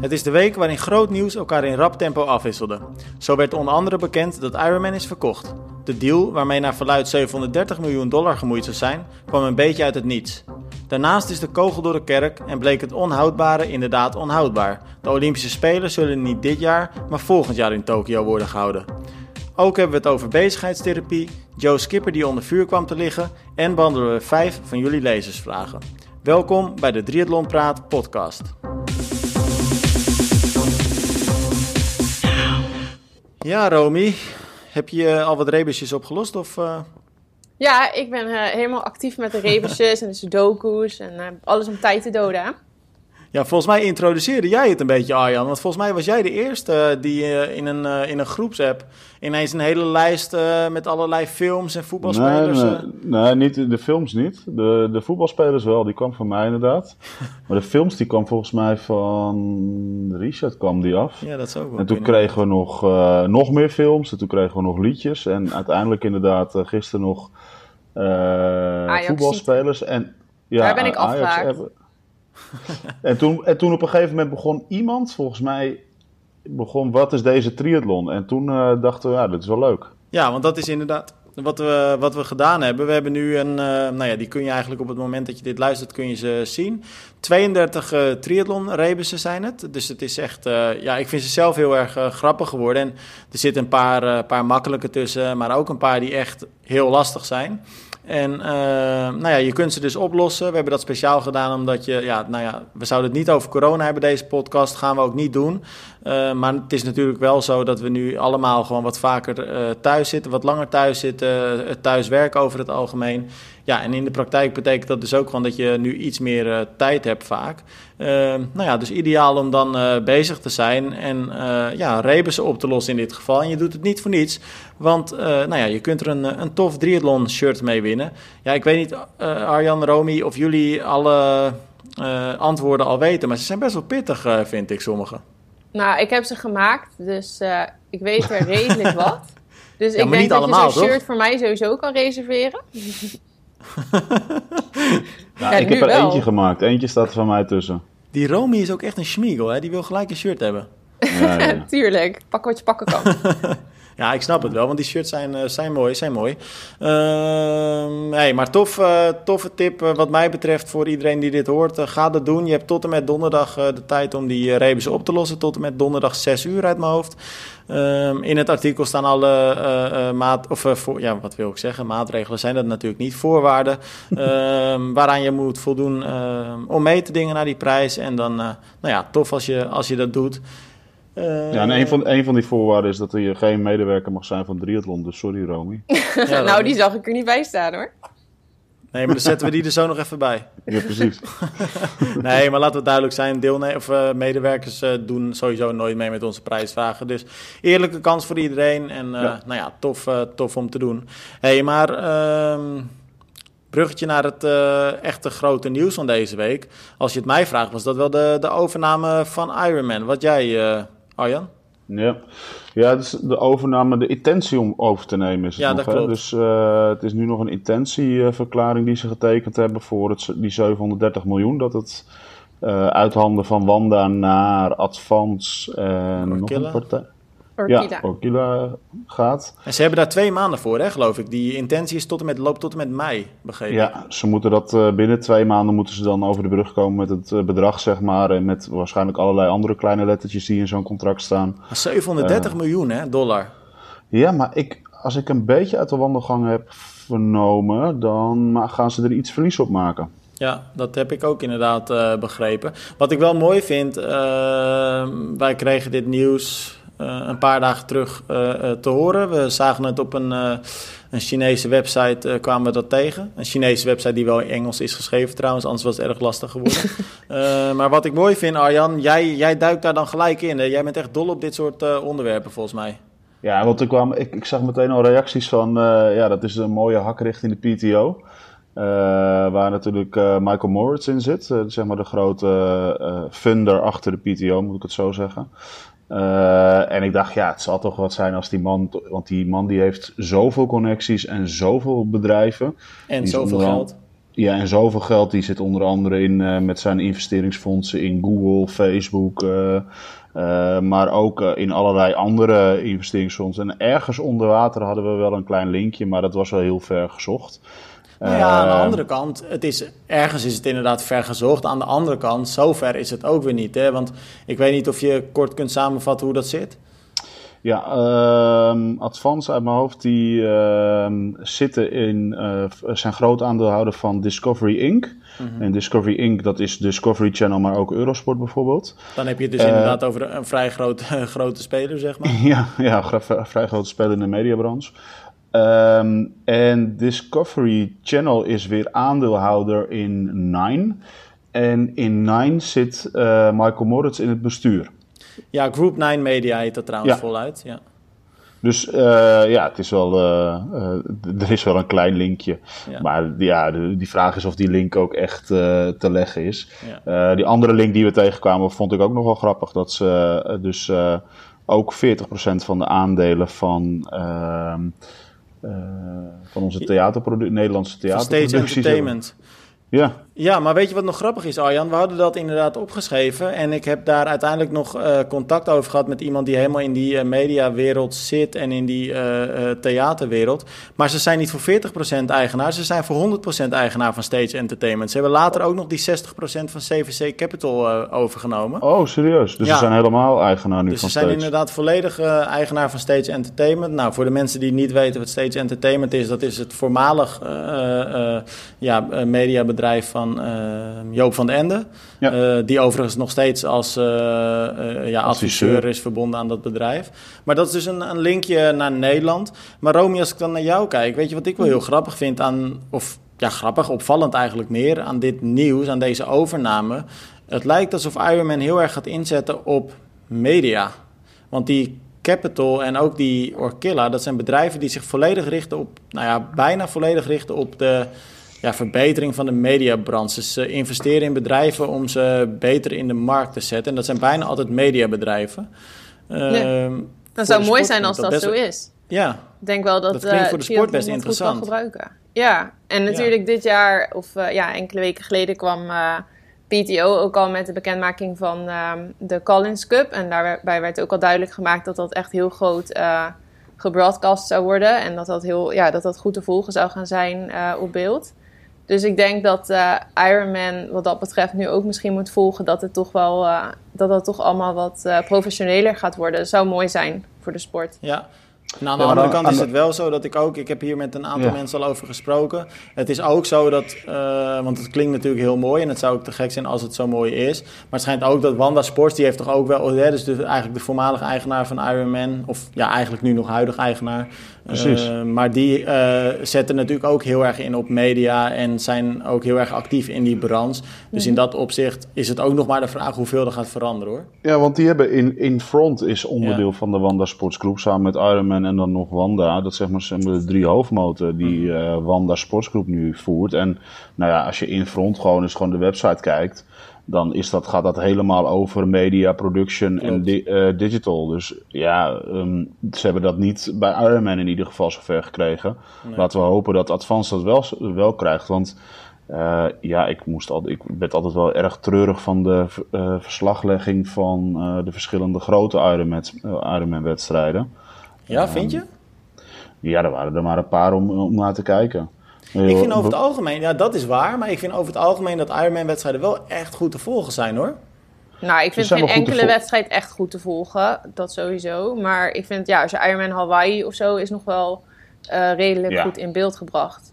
Het is de week waarin groot nieuws elkaar in rap tempo afwisselde. Zo werd onder andere bekend dat Ironman is verkocht. De deal, waarmee naar verluid 730 miljoen dollar gemoeid zou zijn, kwam een beetje uit het niets. Daarnaast is de kogel door de kerk en bleek het onhoudbare inderdaad onhoudbaar. De Olympische Spelen zullen niet dit jaar, maar volgend jaar in Tokio worden gehouden. Ook hebben we het over bezigheidstherapie, Joe Skipper die onder vuur kwam te liggen en behandelen we vijf van jullie lezersvragen. Welkom bij de Triathlon Praat podcast. Ja, Romy, heb je al wat rebusjes opgelost? Of, uh... Ja, ik ben uh, helemaal actief met de rebusjes en de sudoku's en alles om tijd te doden. Ja, volgens mij introduceerde jij het een beetje, Arjan. Want volgens mij was jij de eerste die in een, in een groepsapp ineens een hele lijst met allerlei films en voetbalspelers... Nee, nee, nee, niet, de films niet. De, de voetbalspelers wel, die kwam van mij inderdaad. Maar de films die kwam volgens mij van Richard kwam die af. Ja, dat zou ook wel En toen kregen we nog, uh, nog meer films en toen kregen we nog liedjes. En uiteindelijk inderdaad uh, gisteren nog uh, voetbalspelers. En, ja, Daar ben ik afgehaakt. en, toen, en toen op een gegeven moment begon iemand, volgens mij, begon wat is deze triathlon? En toen dachten we, ja, dit is wel leuk. Ja, want dat is inderdaad wat we, wat we gedaan hebben. We hebben nu een, uh, nou ja, die kun je eigenlijk op het moment dat je dit luistert, kun je ze zien. 32 uh, triathlon rebussen zijn het. Dus het is echt, ja, ik vind ze zelf heel erg grappig geworden. En er zitten een paar, paar makkelijke tussen, maar ook een paar die echt heel lastig zijn. En uh, nou ja, je kunt ze dus oplossen. We hebben dat speciaal gedaan omdat je, ja, nou ja, we zouden het niet over corona hebben deze podcast, gaan we ook niet doen. Uh, maar het is natuurlijk wel zo dat we nu allemaal gewoon wat vaker uh, thuis zitten, wat langer thuis zitten, thuis werken over het algemeen. Ja, en in de praktijk betekent dat dus ook gewoon dat je nu iets meer tijd hebt vaak. Nou ja, dus ideaal om dan bezig te zijn en ja, rebussen op te lossen in dit geval. En je doet het niet voor niets, want nou ja, je kunt er een, een tof triathlon shirt mee winnen. Ja, ik weet niet, Arjan, Romy, of jullie alle antwoorden al weten, maar ze zijn best wel pittig, vind ik, sommige. Nou, ik heb ze gemaakt, dus ik weet er redelijk wat. Dus ja, ik denk dat allemaal, je zo'n shirt voor mij sowieso kan reserveren. nou, ik heb er wel. eentje gemaakt. Eentje staat er van mij tussen. Die Romy is ook echt een schmiegel, hè? Die wil gelijk een shirt hebben. Ja, ja. Tuurlijk. Pak wat je pakken kan. Ja, ik snap het wel, want die shirts zijn, uh, zijn mooi. Zijn mooi. Uh, hey, maar tof, uh, toffe tip wat mij betreft voor iedereen die dit hoort. ga dat doen. Je hebt tot en met donderdag de tijd om die rebus op te lossen. Tot en met donderdag 6 uur uit mijn hoofd. Um, in het artikel staan alle uh, uh, maat, of, uh, voor, ja, wat wil ik zeggen, maatregelen zijn dat natuurlijk niet, voorwaarden um, waaraan je moet voldoen ehm, om mee te dingen naar die prijs. En dan, nou ja, tof als je, als je dat doet. Ja, en een van, een van die voorwaarden is dat er geen medewerker mag zijn van Triathlon, dus sorry Romy. ja, nou, die zag ik er niet bij staan hoor. Nee, maar dan zetten we die er zo nog even bij. Ja, precies. nee, maar laten we duidelijk zijn. Deelne of, uh, medewerkers uh, doen sowieso nooit mee met onze prijsvragen. Dus eerlijke kans voor iedereen. En uh, ja. nou ja, tof, tof om te doen. hey, maar ehm, bruggetje naar het echte grote nieuws van deze week. Als je het mij vraagt, was dat wel de, de overname van Ironman. Wat jij, Arjan? Ja. ja, dus de overname, de intentie om over te nemen is het ja, nog. Dat klopt. Dus uh, het is nu nog een intentieverklaring die ze getekend hebben voor het, die 730 miljoen. Dat het uh, uit handen van Wanda naar Advance en nog een partij. Orkila. Ja, Orkila gaat. En ze hebben daar twee maanden voor, hè, geloof ik. Die intentie is tot en met, loopt tot en met mei, begrepen. Ja, ze moeten dat uh, binnen twee maanden moeten ze dan over de brug komen met het uh, bedrag, zeg maar. En met waarschijnlijk allerlei andere kleine lettertjes die in zo'n contract staan. 730 uh, miljoen, hè, dollar. Ja, maar ik, als ik een beetje uit de wandelgang heb vernomen, dan gaan ze er iets verlies op maken. Ja, dat heb ik ook inderdaad uh, begrepen. Wat ik wel mooi vind, uh, wij kregen dit nieuws een paar dagen terug uh, te horen. We zagen het op een, een Chinese website, kwamen we dat tegen. Een Chinese website die wel in Engels is geschreven trouwens, anders was het erg lastig geworden. maar wat ik mooi vind, Arjan, jij, jij duikt daar dan gelijk in. Hè? Jij bent echt dol op dit soort onderwerpen volgens mij. Ja, want ik, kwam, ik, ik zag meteen al reacties van, ja, dat is een mooie hak richting de PTO. Uh, waar natuurlijk uh, Michael Moritz in zit, uh, zeg maar de grote funder achter de PTO, moet ik het zo zeggen. Uh, en ik dacht, ja, het zal toch wat zijn als die man, want die man die heeft zoveel connecties en zoveel bedrijven. En zoveel geld. Ja, en zoveel geld die zit onder andere in eh, met zijn investeringsfondsen in Google, Facebook, eh, eh, maar ook in allerlei andere investeringsfondsen. En ergens onder water hadden we wel een klein linkje, maar dat was wel heel ver gezocht. Nou ja, aan de andere kant, het is, ergens is het inderdaad ver gezocht. Aan de andere kant, zover is het ook weer niet. Hè? Want ik weet niet of je kort kunt samenvatten hoe dat zit. Ja, uh, Advance uit mijn hoofd, die uh, zitten in, uh, zijn groot aandeelhouder van Discovery Inc. Mhm. En Discovery Inc., dat is Discovery Channel, maar ook Eurosport bijvoorbeeld. Dan heb je het dus inderdaad over een vrij groot, grote speler, zeg maar. Ja, ja vrij grote speler in de mediabranche. Um, en Discovery Channel is weer aandeelhouder in Nine. En in Nine zit uh, Michael Moritz in het bestuur. Ja, Group 9 Media heet dat trouwens voluit. Ja. Dus uh, ja, het is wel, uh, uh, er is wel een klein linkje. Ja. Maar ja, de, die vraag is of die link ook echt te leggen is. Ja. die andere link die we tegenkwamen vond ik ook nog wel grappig. Dat ze dus ook 40% van de aandelen van ehm, van onze theaterproductie, Nederlandse theaterproducties. Stage Entertainment. Ja. Ja, maar weet je wat nog grappig is, Arjan? We hadden dat inderdaad opgeschreven. En ik heb daar uiteindelijk nog uh, contact over gehad met iemand die helemaal in die uh, mediawereld zit en in die uh, theaterwereld. Maar ze zijn niet voor 40% eigenaar, ze zijn voor 100% eigenaar van Stage Entertainment. Ze hebben later ook nog die 60% van CVC Capital overgenomen. Oh, serieus? Dus ze zijn helemaal eigenaar nu dus van Stage? ze zijn inderdaad volledig eigenaar van Stage Entertainment. Nou, voor de mensen die niet weten wat Stage Entertainment is, dat is het voormalig ja, mediabedrijf van uh, Joop van den Ende. Ja. Uh, die overigens nog steeds als uh, ja, adviseur is verbonden aan dat bedrijf. Maar dat is dus een, een, linkje naar Nederland. Maar Romy, als ik dan naar jou kijk, weet je wat ik wel heel grappig vind aan... Of ja, grappig, opvallend eigenlijk meer aan dit nieuws, aan deze overname. Het lijkt alsof Ironman heel erg gaat inzetten op media. Want die Capital en ook die Orkilla, dat zijn bedrijven die zich volledig richten op, nou ja, bijna volledig richten op de ja, verbetering van de mediabranche. Dus ze investeren in bedrijven om ze beter in de markt te zetten. En dat zijn bijna altijd mediabedrijven. Ja. Uh, dat zou mooi zijn als dat, zo is. Ja. Ik denk wel dat, dat klinkt voor de sport best interessant. Gebruiken. Ja, en natuurlijk dit jaar, of uh, ja, enkele weken geleden kwam uh, PTO ook al met de bekendmaking van uh, de Collins Cup. En daarbij werd ook al duidelijk gemaakt dat dat echt heel groot gebroadcast zou worden. En dat dat, heel, ja, dat dat goed te volgen zou gaan zijn op beeld. Dus ik denk dat uh, Ironman wat dat betreft nu ook misschien moet volgen dat het toch wel uh, dat het toch allemaal wat uh, professioneler gaat worden. Dat zou mooi zijn voor de sport. Ja, nou, aan de andere kant is het wel zo dat ik ook, ik heb hier met een aantal mensen al over gesproken. Het is ook zo dat, uh, want het klinkt natuurlijk heel mooi en het zou ook te gek zijn als het zo mooi is. Maar het schijnt ook dat Wanda Sports, die heeft toch ook wel, hè, dus de, eigenlijk de voormalige eigenaar van Ironman, of ja, eigenlijk nu nog huidig eigenaar. Precies. Uh, maar die uh, zetten natuurlijk ook heel erg in op media en zijn ook heel erg actief in die branche. Dus in dat opzicht is het ook nog maar de vraag hoeveel er gaat veranderen hoor. Ja, want die hebben in, in Front is onderdeel ja. van de Wanda Sports Groep samen met Ironman en dan nog Wanda. Dat zeg maar, zijn de drie hoofdmoten die uh, Wanda Sportsgroep nu voert. En nou ja, als je in front gewoon eens gewoon de website kijkt, dan is dat, gaat dat helemaal over media, production en di uh, digital. Dus ja, um, ze hebben dat niet bij Ironman in ieder geval zover gekregen. Nee. Laten we hopen dat Advance dat wel, wel krijgt. Want uh, ja, ik, moest al, ik werd altijd wel erg treurig van de uh, verslaglegging van de verschillende grote Ironman-wedstrijden. Ja, vind je? Ja, er waren er maar een paar om, om naar te kijken. Ik vind over het algemeen, ja dat is waar, maar ik vind over het algemeen dat Ironman-wedstrijden wel echt goed te volgen zijn hoor. Nou, ik vind geen enkele wedstrijd echt goed te volgen, dat sowieso. Maar ik vind, ja, als je Ironman Hawaii of zo is nog wel uh, redelijk ja. goed in beeld gebracht.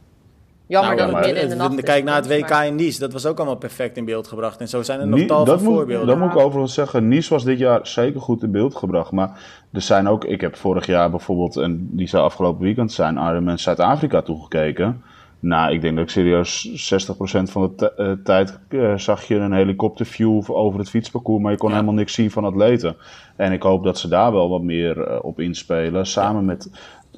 Jammer nou, dat het midden in de nacht Kijk naar het WK in Nice, dat was ook allemaal perfect in beeld gebracht. En zo zijn er nog tal van voorbeelden. Dat moet ik overigens zeggen, Nice was dit jaar zeker goed in beeld gebracht. Maar er zijn ook, ik heb vorig jaar bijvoorbeeld, en die zou afgelopen weekend zijn, Ironman Zuid-Afrika toegekeken. Nou, ik denk dat ik serieus 60% van de uh, tijd uh, zag je een helikopterview over het fietsparcours, maar je kon ja. helemaal niks zien van atleten. En ik hoop dat ze daar wel wat meer uh, op inspelen, samen ja. met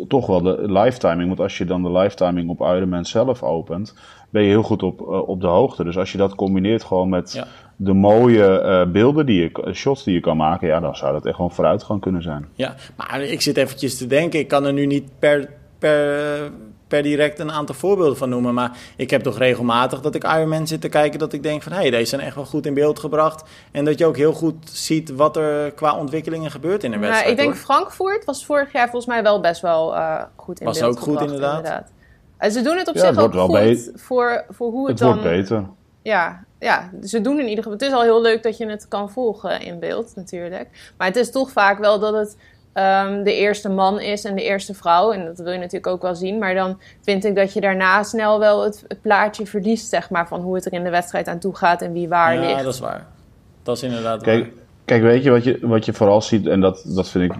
toch wel de lifetiming. Want als je dan de lifetiming op Ironman zelf opent, ben je heel goed op, op de hoogte. Dus als je dat combineert gewoon met ja. de mooie beelden die je, shots die je kan maken, ja, dan zou dat echt gewoon vooruitgang kunnen zijn. Ja, maar ik zit eventjes te denken, ik kan er nu niet per, per per direct een aantal voorbeelden van noemen. Maar ik heb toch regelmatig dat ik Ironman zit te kijken... dat ik denk van, hé, hey, deze zijn echt wel goed in beeld gebracht. En dat je ook heel goed ziet wat er qua ontwikkelingen gebeurt in een wedstrijd. Nou, ik denk Frankfurt was vorig jaar volgens mij wel best wel uh, goed in was beeld Was ook goed, inderdaad. inderdaad. En ze doen het op zich het ook goed voor, voor hoe het, het dan... wordt beter. Ja, ja, ze doen in ieder geval... Het is al heel leuk dat je het kan volgen in beeld natuurlijk. Maar het is toch vaak wel dat het um, de eerste man is en de eerste vrouw. En dat wil je natuurlijk ook wel zien. Maar dan vind ik dat je daarna snel wel het, plaatje verliest, zeg maar, van hoe het er in de wedstrijd aan toe gaat en wie waar ligt. Ja, dat is waar. Dat is inderdaad kijk, waar. Kijk, weet je wat je, wat je vooral ziet, en dat, dat vind ik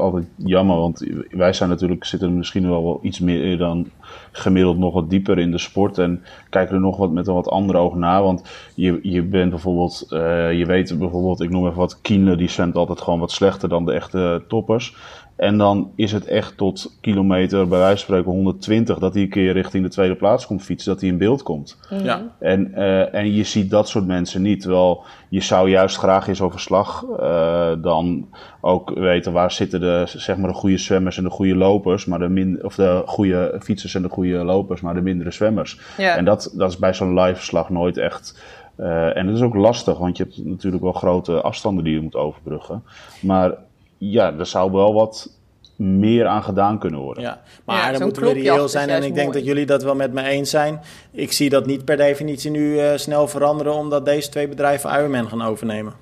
altijd jammer, want wij zijn natuurlijk, zitten misschien wel, wel iets meer dan gemiddeld nog wat dieper in de sport en kijken er nog wat met een wat andere oog naar. Want je, je bent bijvoorbeeld, uh, je weet bijvoorbeeld, ik noem even wat, Kienle, die zwemt altijd gewoon wat slechter dan de echte toppers. En dan is het echt tot kilometer, bij wijze van spreken 120, dat hij een keer richting de tweede plaats komt fietsen, dat hij in beeld komt. Mhm. Ja. En, uh, en je ziet dat soort mensen niet. Terwijl je zou juist graag in zo'n verslag uh, dan ook weten waar zitten de, zeg maar de goede zwemmers en de goede lopers, maar de min, of de goede fietsers en de goede lopers, maar de mindere zwemmers. Ja. En dat, dat is bij zo'n live verslag nooit echt. Uh, en het is ook lastig, want je hebt natuurlijk wel grote afstanden die je moet overbruggen. Maar ja, er zou wel wat meer aan gedaan kunnen worden. Ja, maar ja, dan moeten we reëel zijn en ik denk mooi. dat jullie dat wel met me eens zijn. Ik zie dat niet per definitie nu uh, snel veranderen omdat deze twee bedrijven Ironman gaan overnemen.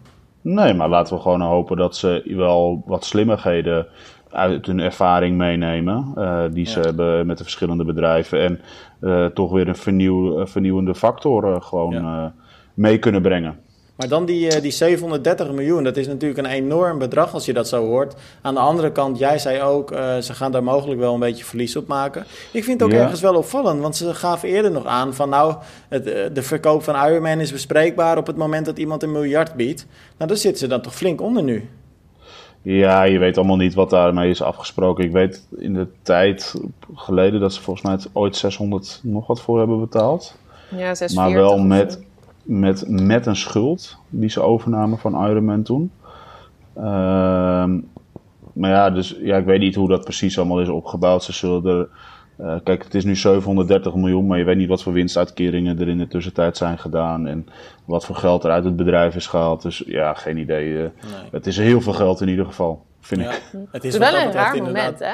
Nee, maar laten we gewoon hopen dat ze wel wat slimmigheden uit hun ervaring meenemen. Uh, die ze ja. hebben met de verschillende bedrijven. En uh, toch weer een vernieuw, vernieuwende factor gewoon ja. mee kunnen brengen. Maar dan die, die 730 miljoen, dat is natuurlijk een enorm bedrag als je dat zo hoort. Aan de andere kant, jij zei ook, uh, ze gaan daar mogelijk wel een beetje verlies op maken. Ik vind het ook ja. ergens wel opvallend, want ze gaven eerder nog aan van nou, het, de verkoop van Ironman is bespreekbaar op het moment dat iemand een miljard biedt. Nou, daar zitten ze dan toch flink onder nu. Ja, je weet allemaal niet wat daarmee is afgesproken. Ik weet in de tijd geleden dat ze volgens mij het ooit 600 nog wat voor hebben betaald. Ja, 640. Maar wel met, met, met een schuld die ze overnamen van Ironman toen. Uh, maar ja, dus ja, ik weet niet hoe dat precies allemaal is opgebouwd. Ze zullen er. Uh, kijk, het is nu 730 miljoen, maar je weet niet wat voor winstuitkeringen er in de tussentijd zijn gedaan. En wat voor geld er uit het bedrijf is gehaald. Dus ja, geen idee. Uh, nee. Het is heel veel geld in ieder geval, vind ja. ik. Het is wel een raar moment, hè?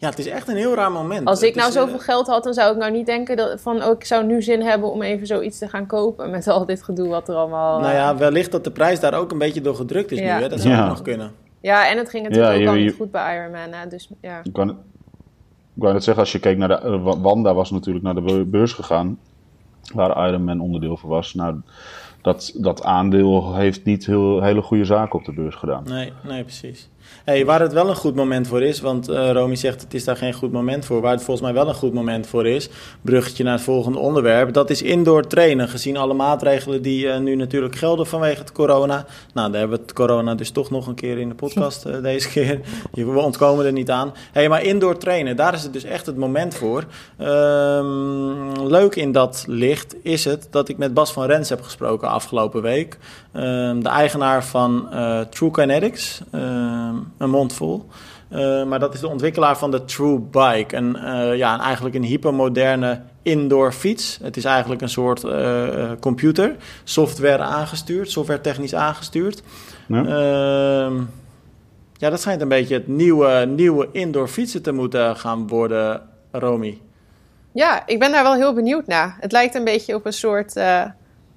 Ja, het is echt een heel raar moment. Als ik het nou is, zoveel geld had, dan zou ik nou niet denken dat, van... Oh, ik zou nu zin hebben om even zoiets te gaan kopen... met al dit gedoe wat er allemaal... Nou ja, wellicht dat de prijs daar ook een beetje door gedrukt is Ja. nu. Hè? Dat zou Ja. ook nog kunnen. Ja, en het ging natuurlijk Ja, ook je- al niet goed bij Ironman, hè? Dus ja. Ik wou, ik wou net zeggen, als je keek naar de. eh, Wa- Wanda was natuurlijk naar de be- beurs gegaan. Waar Ironman onderdeel van was. Nou, dat, dat aandeel heeft niet heel, hele goede zaken op de beurs gedaan. Nee, nee, precies. Hey, waar het wel een goed moment voor is, want eh Romy zegt het is daar geen goed moment voor. Waar het volgens mij wel een goed moment voor is, bruggetje naar het volgende onderwerp, dat is indoor trainen. Gezien alle maatregelen die eh, nu natuurlijk gelden vanwege het corona. Nou, daar hebben we het corona dus toch nog een keer in de podcast eh, deze keer. We ontkomen er niet aan. Hey, maar indoor trainen, daar is het dus echt het moment voor. Ehm, leuk in dat licht is het dat ik met Bas van Rens heb gesproken afgelopen week. Ehm, de eigenaar van True Kinetics, ehm, een mond vol. Eh, maar dat is de ontwikkelaar van de True Bike. En eh, ja, eigenlijk een hypermoderne indoor fiets. Het is eigenlijk een soort eh, eh, computer, software aangestuurd, software technisch aangestuurd. Ja. Ehm, ja, dat schijnt een beetje het nieuwe, nieuwe indoor fietsen te moeten gaan worden, Romy. Ja, ik ben daar wel heel benieuwd naar. Het lijkt een beetje op een soort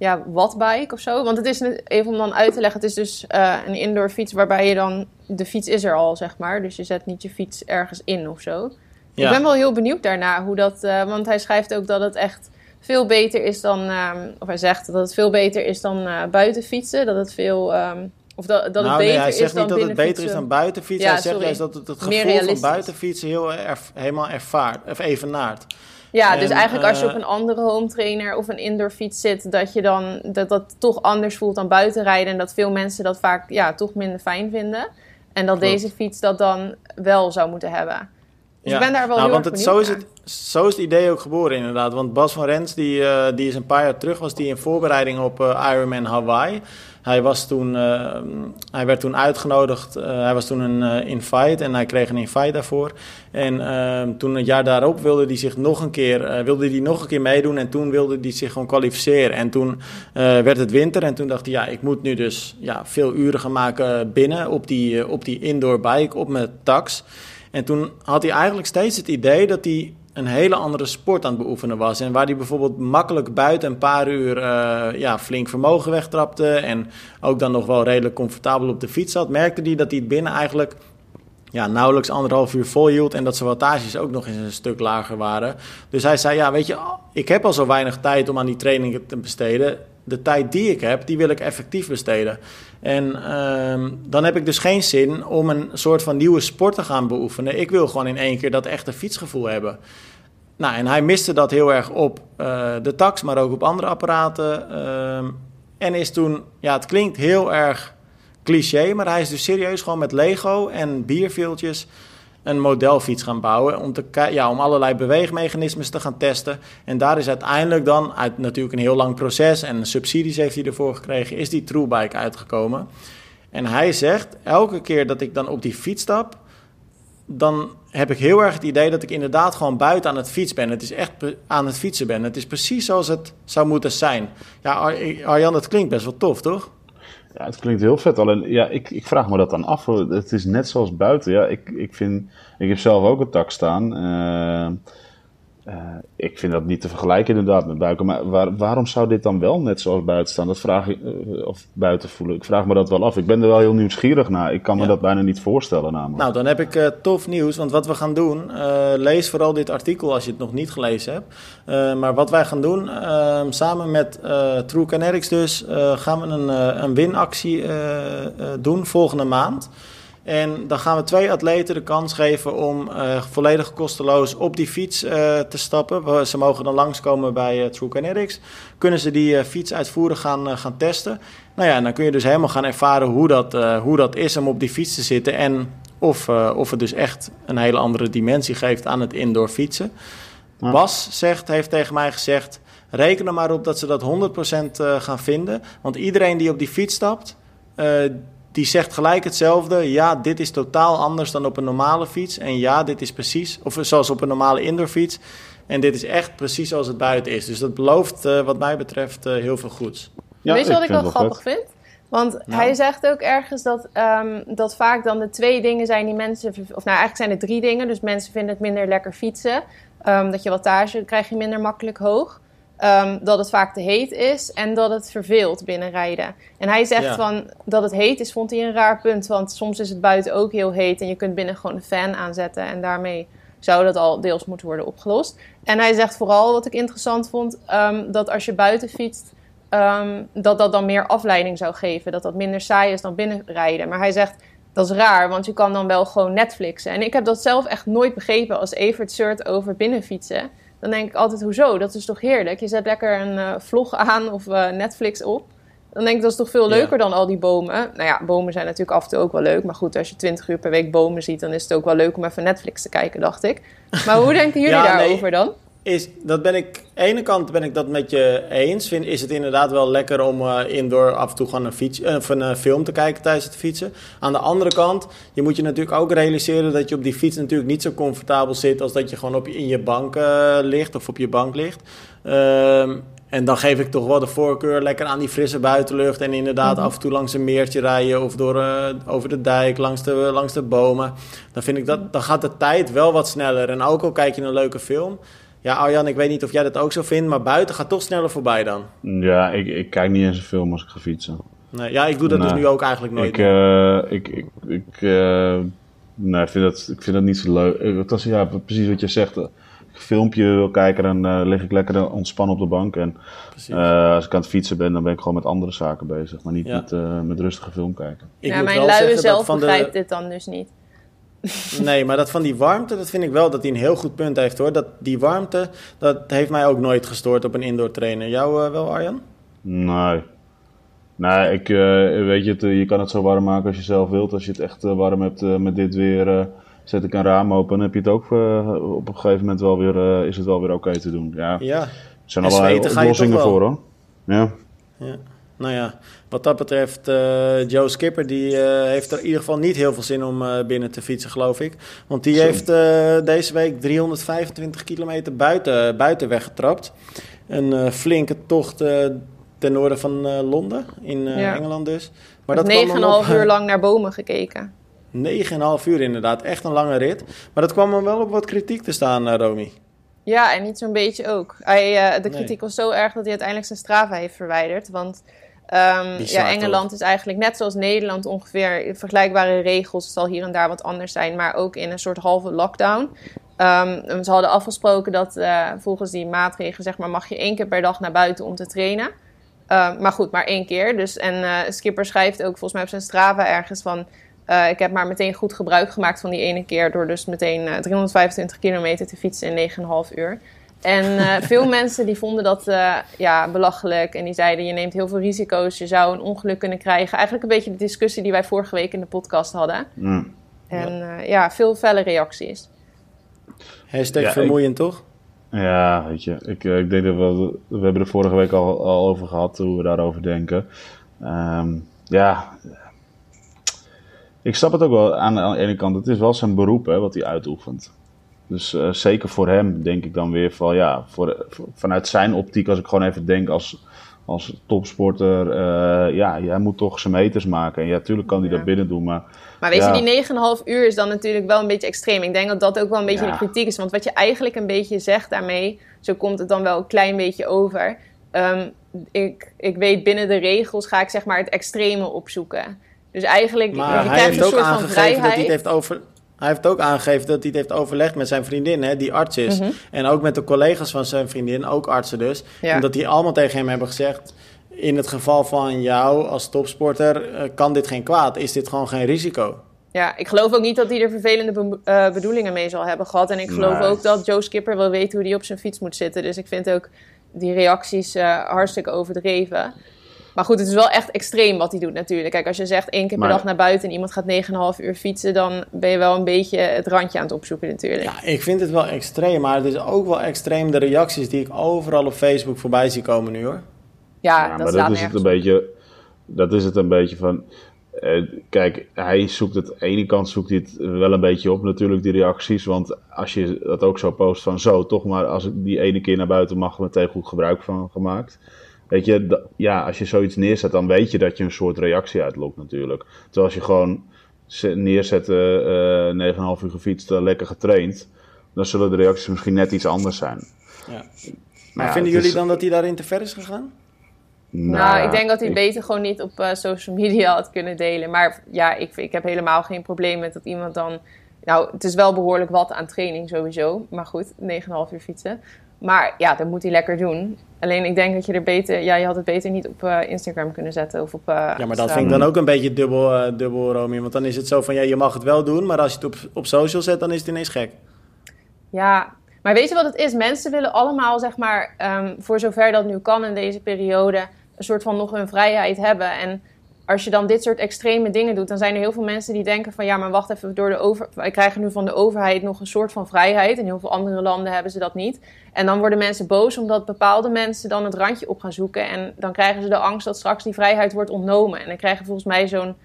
ja, wattbike of zo. Want het is, even om dan uit te leggen, het is dus eh, een indoor fiets waarbij je dan... De fiets is er al, zeg maar. Dus je zet niet je fiets ergens in of zo. Ja. Ik ben wel heel benieuwd daarna hoe dat... eh, want hij schrijft ook dat het echt veel beter is dan... ehm, of hij zegt dat het veel beter is dan eh, buiten fietsen. Dat het veel... ehm, of dat, dat het nou, beter nee, hij is zegt dan niet dat het beter is fietsen. dan buitenfietsen. Ja, hij zegt juist dat het het gevoel van realistisch. buitenfietsen heel erf, helemaal ervaart, of evenaart. Ja, dus En, eigenlijk als je eh, op een andere home trainer of een indoor fiets zit, dat je dan dat dat toch anders voelt dan buitenrijden. En dat veel mensen dat vaak ja, toch minder fijn vinden. En dat Klopt. deze fiets dat dan wel zou moeten hebben. Dus ik ben daar wel nou, heel want het, zo, is naar. het, zo is het idee ook geboren inderdaad. Want Bas van Rens, die, eh, die is een paar jaar terug, was die in voorbereiding op eh, Ironman Hawaii. Hij, was toen, eh, hij werd toen uitgenodigd, hij was toen een invite en hij kreeg een invite daarvoor. En eh, toen het jaar daarop wilde hij zich nog een keer, wilde hij nog een keer meedoen en toen wilde hij zich gewoon kwalificeren. En toen werd het winter en toen dacht hij, ja, ik moet nu dus ja, veel uren gaan maken binnen op die, op die indoor bike, op mijn tax. En toen had hij eigenlijk steeds het idee dat hij een hele andere sport aan het beoefenen was. En waar hij bijvoorbeeld makkelijk buiten een paar uur eh, ja, flink vermogen wegtrapte. En ook dan nog wel redelijk comfortabel op de fiets zat. Merkte hij dat hij het binnen eigenlijk ja, nauwelijks anderhalf uur volhield. En dat zijn wattages ook nog eens een stuk lager waren. Dus hij zei, ja weet je, ik heb al zo weinig tijd om aan die trainingen te besteden. De tijd die ik heb, die wil ik effectief besteden. En ehm, dan heb ik dus geen zin om een soort van nieuwe sport te gaan beoefenen. Ik wil gewoon in één keer dat echte fietsgevoel hebben. Nou, en hij miste dat heel erg op eh, de tax, maar ook op andere apparaten. Ehm, en is toen, ja, het klinkt heel erg cliché, maar hij is dus serieus gewoon met Lego en bierveeltjes een modelfiets gaan bouwen. Om, te, ja, om allerlei beweegmechanismes te gaan testen. En daar is uiteindelijk dan, uit natuurlijk een heel lang proces en subsidies heeft hij ervoor gekregen, is die Truebike uitgekomen. En hij zegt, elke keer dat ik dan op die fiets stap, dan heb ik heel erg het idee dat ik inderdaad gewoon buiten aan het fiets ben. Het is echt aan het fietsen ben. Het is precies zoals het zou moeten zijn. Ja, Ar- Arjan, dat klinkt best wel tof, toch? Ja, het klinkt heel vet. Alleen, ja, ik, ik vraag me dat dan af. Het is net zoals buiten. Ja, ik, ik, vind, ik heb zelf ook een tak staan. Eh, eh, ik vind dat niet te vergelijken inderdaad met buiken. Maar waar- waarom zou dit dan wel net zoals buiten staan? Dat vraag ik, eh, of buiten voelen. Ik vraag me dat wel af. Ik ben er wel heel nieuwsgierig naar. Ik kan me Ja. dat bijna niet voorstellen namelijk. Nou, dan heb ik eh, tof nieuws. Want wat we gaan doen, lees vooral dit artikel als je het nog niet gelezen hebt. Maar wat wij gaan doen, eh, samen met True Kinetics dus, gaan we een, een winactie doen volgende maand. En dan gaan we twee atleten de kans geven om eh, volledig kosteloos op die fiets eh, te stappen. Ze mogen dan langskomen bij eh, True Kinetics. Kunnen ze die fiets uitvoerig gaan, gaan testen. Nou ja, en dan kun je dus helemaal gaan ervaren hoe dat, hoe dat is om op die fiets te zitten. En of, of het dus echt een hele andere dimensie geeft aan het indoor fietsen. Ja. Bas zegt, heeft tegen mij gezegd... reken er maar op dat ze dat 100% eh, gaan vinden. Want iedereen die op die fiets stapt... die zegt gelijk hetzelfde. Ja, dit is totaal anders dan op een normale fiets. En ja, dit is precies... of zoals op een normale indoorfiets. En dit is echt precies zoals het buiten is. Dus dat belooft eh, wat mij betreft eh, heel veel goeds. Ja, Weet je wat ik wel grappig vet. vind? Want hij zegt ook ergens dat, ehm, dat vaak dan de twee dingen zijn die mensen... Of nou, eigenlijk zijn het drie dingen. Dus mensen vinden het minder lekker fietsen. Ehm, dat je wattage krijg je minder makkelijk hoog. Ehm, dat het vaak te heet is en dat het verveelt binnenrijden. En hij zegt Ja. van dat het heet is, vond hij een raar punt. Want soms is het buiten ook heel heet en je kunt binnen gewoon een fan aanzetten. En daarmee zou dat al deels moeten worden opgelost. En hij zegt vooral, wat ik interessant vond, ehm, dat als je buiten fietst, ehm, dat dat dan meer afleiding zou geven. Dat dat minder saai is dan binnenrijden. Maar hij zegt, dat is raar, want je kan dan wel gewoon Netflixen. En ik heb dat zelf echt nooit begrepen als Evert zeurt over binnenfietsen. Dan denk ik altijd, hoezo? Dat is toch heerlijk? Je zet lekker een eh, vlog aan of eh, Netflix op. Dan denk ik, dat is toch veel Ja. leuker dan al die bomen. Nou ja, bomen zijn natuurlijk af en toe ook wel leuk. Maar goed, als je 20 uur per week bomen ziet, dan is het ook wel leuk om even Netflix te kijken, dacht ik. Maar hoe denken jullie Ja, nee. daarover dan? Is, dat ben ik, aan de ene kant ben ik dat met je eens. Vind, is het inderdaad wel lekker om eh, indoor af en toe gewoon een, fiets, eh, of een eh, film te kijken tijdens het fietsen. Aan de andere kant, je moet je natuurlijk ook realiseren dat je op die fiets natuurlijk niet zo comfortabel zit als dat je gewoon op, in je bank ligt of op je bank ligt. Ehm, en dan geef ik toch wel de voorkeur lekker aan die frisse buitenlucht. En inderdaad af en toe langs een meertje rijden of door, over de dijk, langs de, langs de bomen. Dan, vind ik dat, dan gaat de tijd wel wat sneller. En ook al kijk je een leuke film. Ja, Arjan, ik weet niet of jij dat ook zo vindt, maar buiten gaat toch sneller voorbij dan. Ja, ik, ik kijk niet eens een film als ik ga fietsen. Nee, ja, ik doe dat dus nu ook eigenlijk nooit Ik, meer. eh, ik, ik, ik, eh, nee, ik, vind dat, ik vind dat niet zo leuk. Eh, Dat is ja, precies wat je zegt. Als ik een filmpje wil kijken, dan eh, lig ik lekker ontspannen op de bank. En eh, als ik aan het fietsen ben, dan ben ik gewoon met andere zaken bezig. Maar niet Ja. met, eh, met rustige film kijken. ik ja, moet mijn wel luie zelf van de- begrijpt dit dan dus niet. Nee, maar dat van die warmte, dat vind ik wel dat hij een heel goed punt heeft hoor. Dat, die warmte, dat heeft mij ook nooit gestoord op een indoor trainer. Jou eh, wel, Arjan? Nee. Nee, ik, eh, weet je, het, eh, je kan het zo warm maken als je zelf wilt. Als je het echt warm hebt met dit weer, zet ik een raam open, dan heb je het ook op een gegeven moment wel weer, is het wel weer oké te doen. Ja, ja. er zijn allerlei oplossingen voor hoor. Ja. ja. Nou ja, wat dat betreft, uh, Joe Skipper die uh, heeft er in ieder geval niet heel veel zin om uh, binnen te fietsen, geloof ik. Want die heeft deze week 325 kilometer buiten, buiten weggetrapt. Een flinke tocht ten noorden van Londen, in ja. Engeland dus. Maar dat 9,5 uur lang naar bomen gekeken. 9,5 uur inderdaad, echt een lange rit. Maar dat kwam hem wel op wat kritiek te staan, Romy. Ja, en niet zo'n beetje ook. Hij, de kritiek nee. was zo erg dat hij uiteindelijk zijn Strava heeft verwijderd. Want Um, ja, Engeland is eigenlijk net zoals Nederland ongeveer vergelijkbare regels. Het zal hier en daar wat anders zijn, maar ook in een soort halve lockdown. Um, ze hadden afgesproken dat uh, volgens die maatregelen zeg maar, mag je één keer per dag naar buiten om te trainen. Um, maar goed, maar één keer. Dus, en uh, Skipper schrijft ook volgens mij op zijn Strava ergens van... Uh, ik heb maar meteen goed gebruik gemaakt van die ene keer... door dus meteen 325 kilometer te fietsen in 9,5 uur. En uh, veel mensen die vonden dat uh, ja, belachelijk. En die zeiden, je neemt heel veel risico's. Je zou een ongeluk kunnen krijgen. Eigenlijk een beetje de discussie die wij vorige week in de podcast hadden. Mm. En uh, ja, veel felle reacties. Hashtag ja, vermoeiend, ik, toch? Ja, weet je. Ik, ik denk dat we... We hebben er vorige week al, al over gehad, hoe we daarover denken. Um, ja... Ik snap het ook wel aan, aan de ene kant. Het is wel zijn beroep, hè, wat hij uitoefent. Dus uh, zeker voor hem denk ik dan weer van ja, voor, vanuit zijn optiek, als ik gewoon even denk als, als topsporter, uh, ja, jij moet toch zijn meters maken. En ja, tuurlijk kan hij dat binnen doen, maar... Maar weet je, die 9,5 uur is dan natuurlijk wel een beetje extreem. Ik denk dat dat ook wel een beetje ja. de kritiek is. Want wat je eigenlijk een beetje zegt daarmee, zo komt het dan wel een klein beetje over. Um, ik, ik weet binnen de regels ga ik zeg maar het extreme opzoeken. Dus eigenlijk, maar je hij heeft een ook soort van vrijheid. dat hij het heeft over hij heeft ook aangegeven dat hij het heeft overlegd met zijn vriendin, hè, die arts is. Mhm. En ook met de collega's van zijn vriendin, ook artsen dus. En dat die allemaal tegen hem hebben gezegd... in het geval van jou als topsporter uh, kan dit geen kwaad. Is dit gewoon geen risico? Ja, ik geloof ook niet dat hij er vervelende be uh, bedoelingen mee zal hebben gehad. En ik geloof ook dat Joe Skipper wel weet hoe hij op zijn fiets moet zitten. Dus ik vind ook die reacties uh, hartstikke overdreven. Maar goed, het is wel echt extreem wat hij doet natuurlijk. Kijk, als je zegt één keer per dag naar buiten en iemand gaat 9,5 uur fietsen, dan ben je wel een beetje het randje aan het opzoeken natuurlijk. Ja, ik vind het wel extreem, maar het is ook wel extreem de reacties die ik overal op Facebook voorbij zie komen nu hoor. Ja, ja dat, maar dat is het een beetje. Dat is het een beetje van. Uh, kijk, hij zoekt het. Aan de ene kant zoekt hij het wel een beetje op, natuurlijk, die reacties. Want als je dat ook zo post van zo, toch maar als ik die ene keer naar buiten mag, meteen goed gebruik van gemaakt. Weet je, ja, als je zoiets neerzet, dan weet je dat je een soort reactie uitlokt natuurlijk. Terwijl als je gewoon neerzet, uh, uh, 9,5 uur gefietst, uh, lekker getraind, dan zullen de reacties misschien net iets anders zijn. Ja. Maar ja, vinden jullie is... dan dat hij daarin te ver is gegaan? Nou, nou ik denk dat hij ik... beter gewoon niet op uh, social media had kunnen delen. Maar ja, ik, ik heb helemaal geen probleem met dat iemand dan... Nou, het is wel behoorlijk wat aan training sowieso. Maar goed, 9,5 uur fietsen. Maar ja, dat moet hij lekker doen. Alleen ik denk dat je er beter, ja, je had het beter niet op uh, Instagram kunnen zetten of op. Uh, ja, maar dat vind ik dan ook een beetje dubbel, uh, dubbel Romy. Want dan is het zo van ja, je mag het wel doen, maar als je het op, op social zet, dan is het ineens gek. Ja, maar weet je wat het is? Mensen willen allemaal, zeg maar, um, voor zover dat nu kan in deze periode, een soort van nog hun vrijheid hebben. En als je dan dit soort extreme dingen doet, dan zijn er heel veel mensen die denken van ja, maar wacht even, door de over, wij krijgen nu van de overheid nog een soort van vrijheid. In heel veel andere landen hebben ze dat niet. En dan worden mensen boos omdat bepaalde mensen dan het randje op gaan zoeken. En dan krijgen ze de angst dat straks die vrijheid wordt ontnomen. En dan krijgen volgens mij zo'n,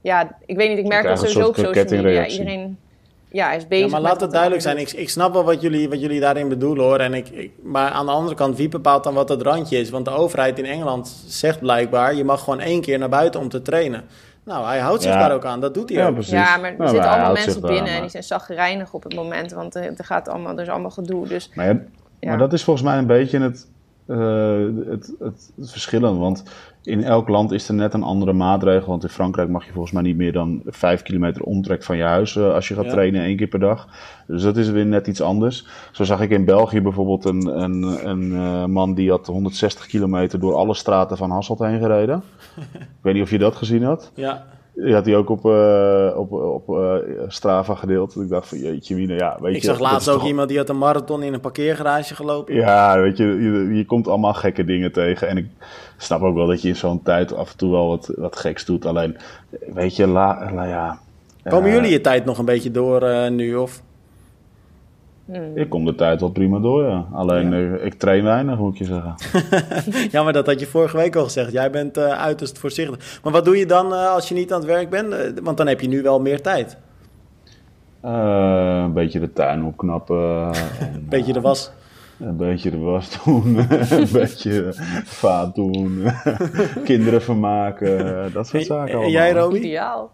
ja, ik weet niet, ik merk dat sowieso op social media. Iedereen ja, is bezig. Ja, maar laat het duidelijk zijn. Ik, ik snap wel wat jullie, wat jullie daarin bedoelen hoor. En ik, ik, maar aan de andere kant, wie bepaalt dan wat het randje is? Want de overheid in Engeland zegt blijkbaar: je mag gewoon één keer naar buiten om te trainen. Nou, hij houdt zich daar ook aan. Dat doet hij ja, ook. Precies. Ja, maar er nou, zitten allemaal mensen binnen en die zijn zagrijnig op het moment. Want er, gaat allemaal, er is allemaal gedoe. Dus, maar, maar dat is volgens mij een beetje het, uh, het, het, het verschillen. Want in elk land is er net een andere maatregel. Want in Frankrijk mag je volgens mij niet meer dan 5 kilometer omtrek van je huis uh, als je gaat trainen één keer per dag. Dus dat is weer net iets anders. Zo zag ik in België bijvoorbeeld een, een, een uh, man die had 160 kilometer door alle straten van Hasselt heen gereden. ik weet niet of je dat gezien had. Ja. Die had hij ook op, uh, op, op uh, Strava gedeeld. Ik dacht van jeetje Wiener, ja, weet ik je. zag laatst ook iemand die had een marathon in een parkeergarage gelopen. Ja, weet je, je, je, komt allemaal gekke dingen tegen. En ik snap ook wel dat je in zo'n tijd af en toe wel wat, wat geks doet. Alleen, weet je, la, la ja, Komen jullie je tijd nog een beetje door nu? Of? Hmm. Ik kom de tijd wel prima door, ja. Alleen eh, ik train weinig, moet je zeggen. ja, maar dat had je vorige week al gezegd. Jij bent uh, uiterst voorzichtig. Maar wat doe je dan uh, als je niet aan het werk bent? want dan heb je nu wel meer tijd. een beetje de tuin opknappen. Een beetje de was. Een beetje de was doen, een beetje vaat doen, kinderen vermaken, dat soort zaken allemaal. En jij, Romy? Ideaal.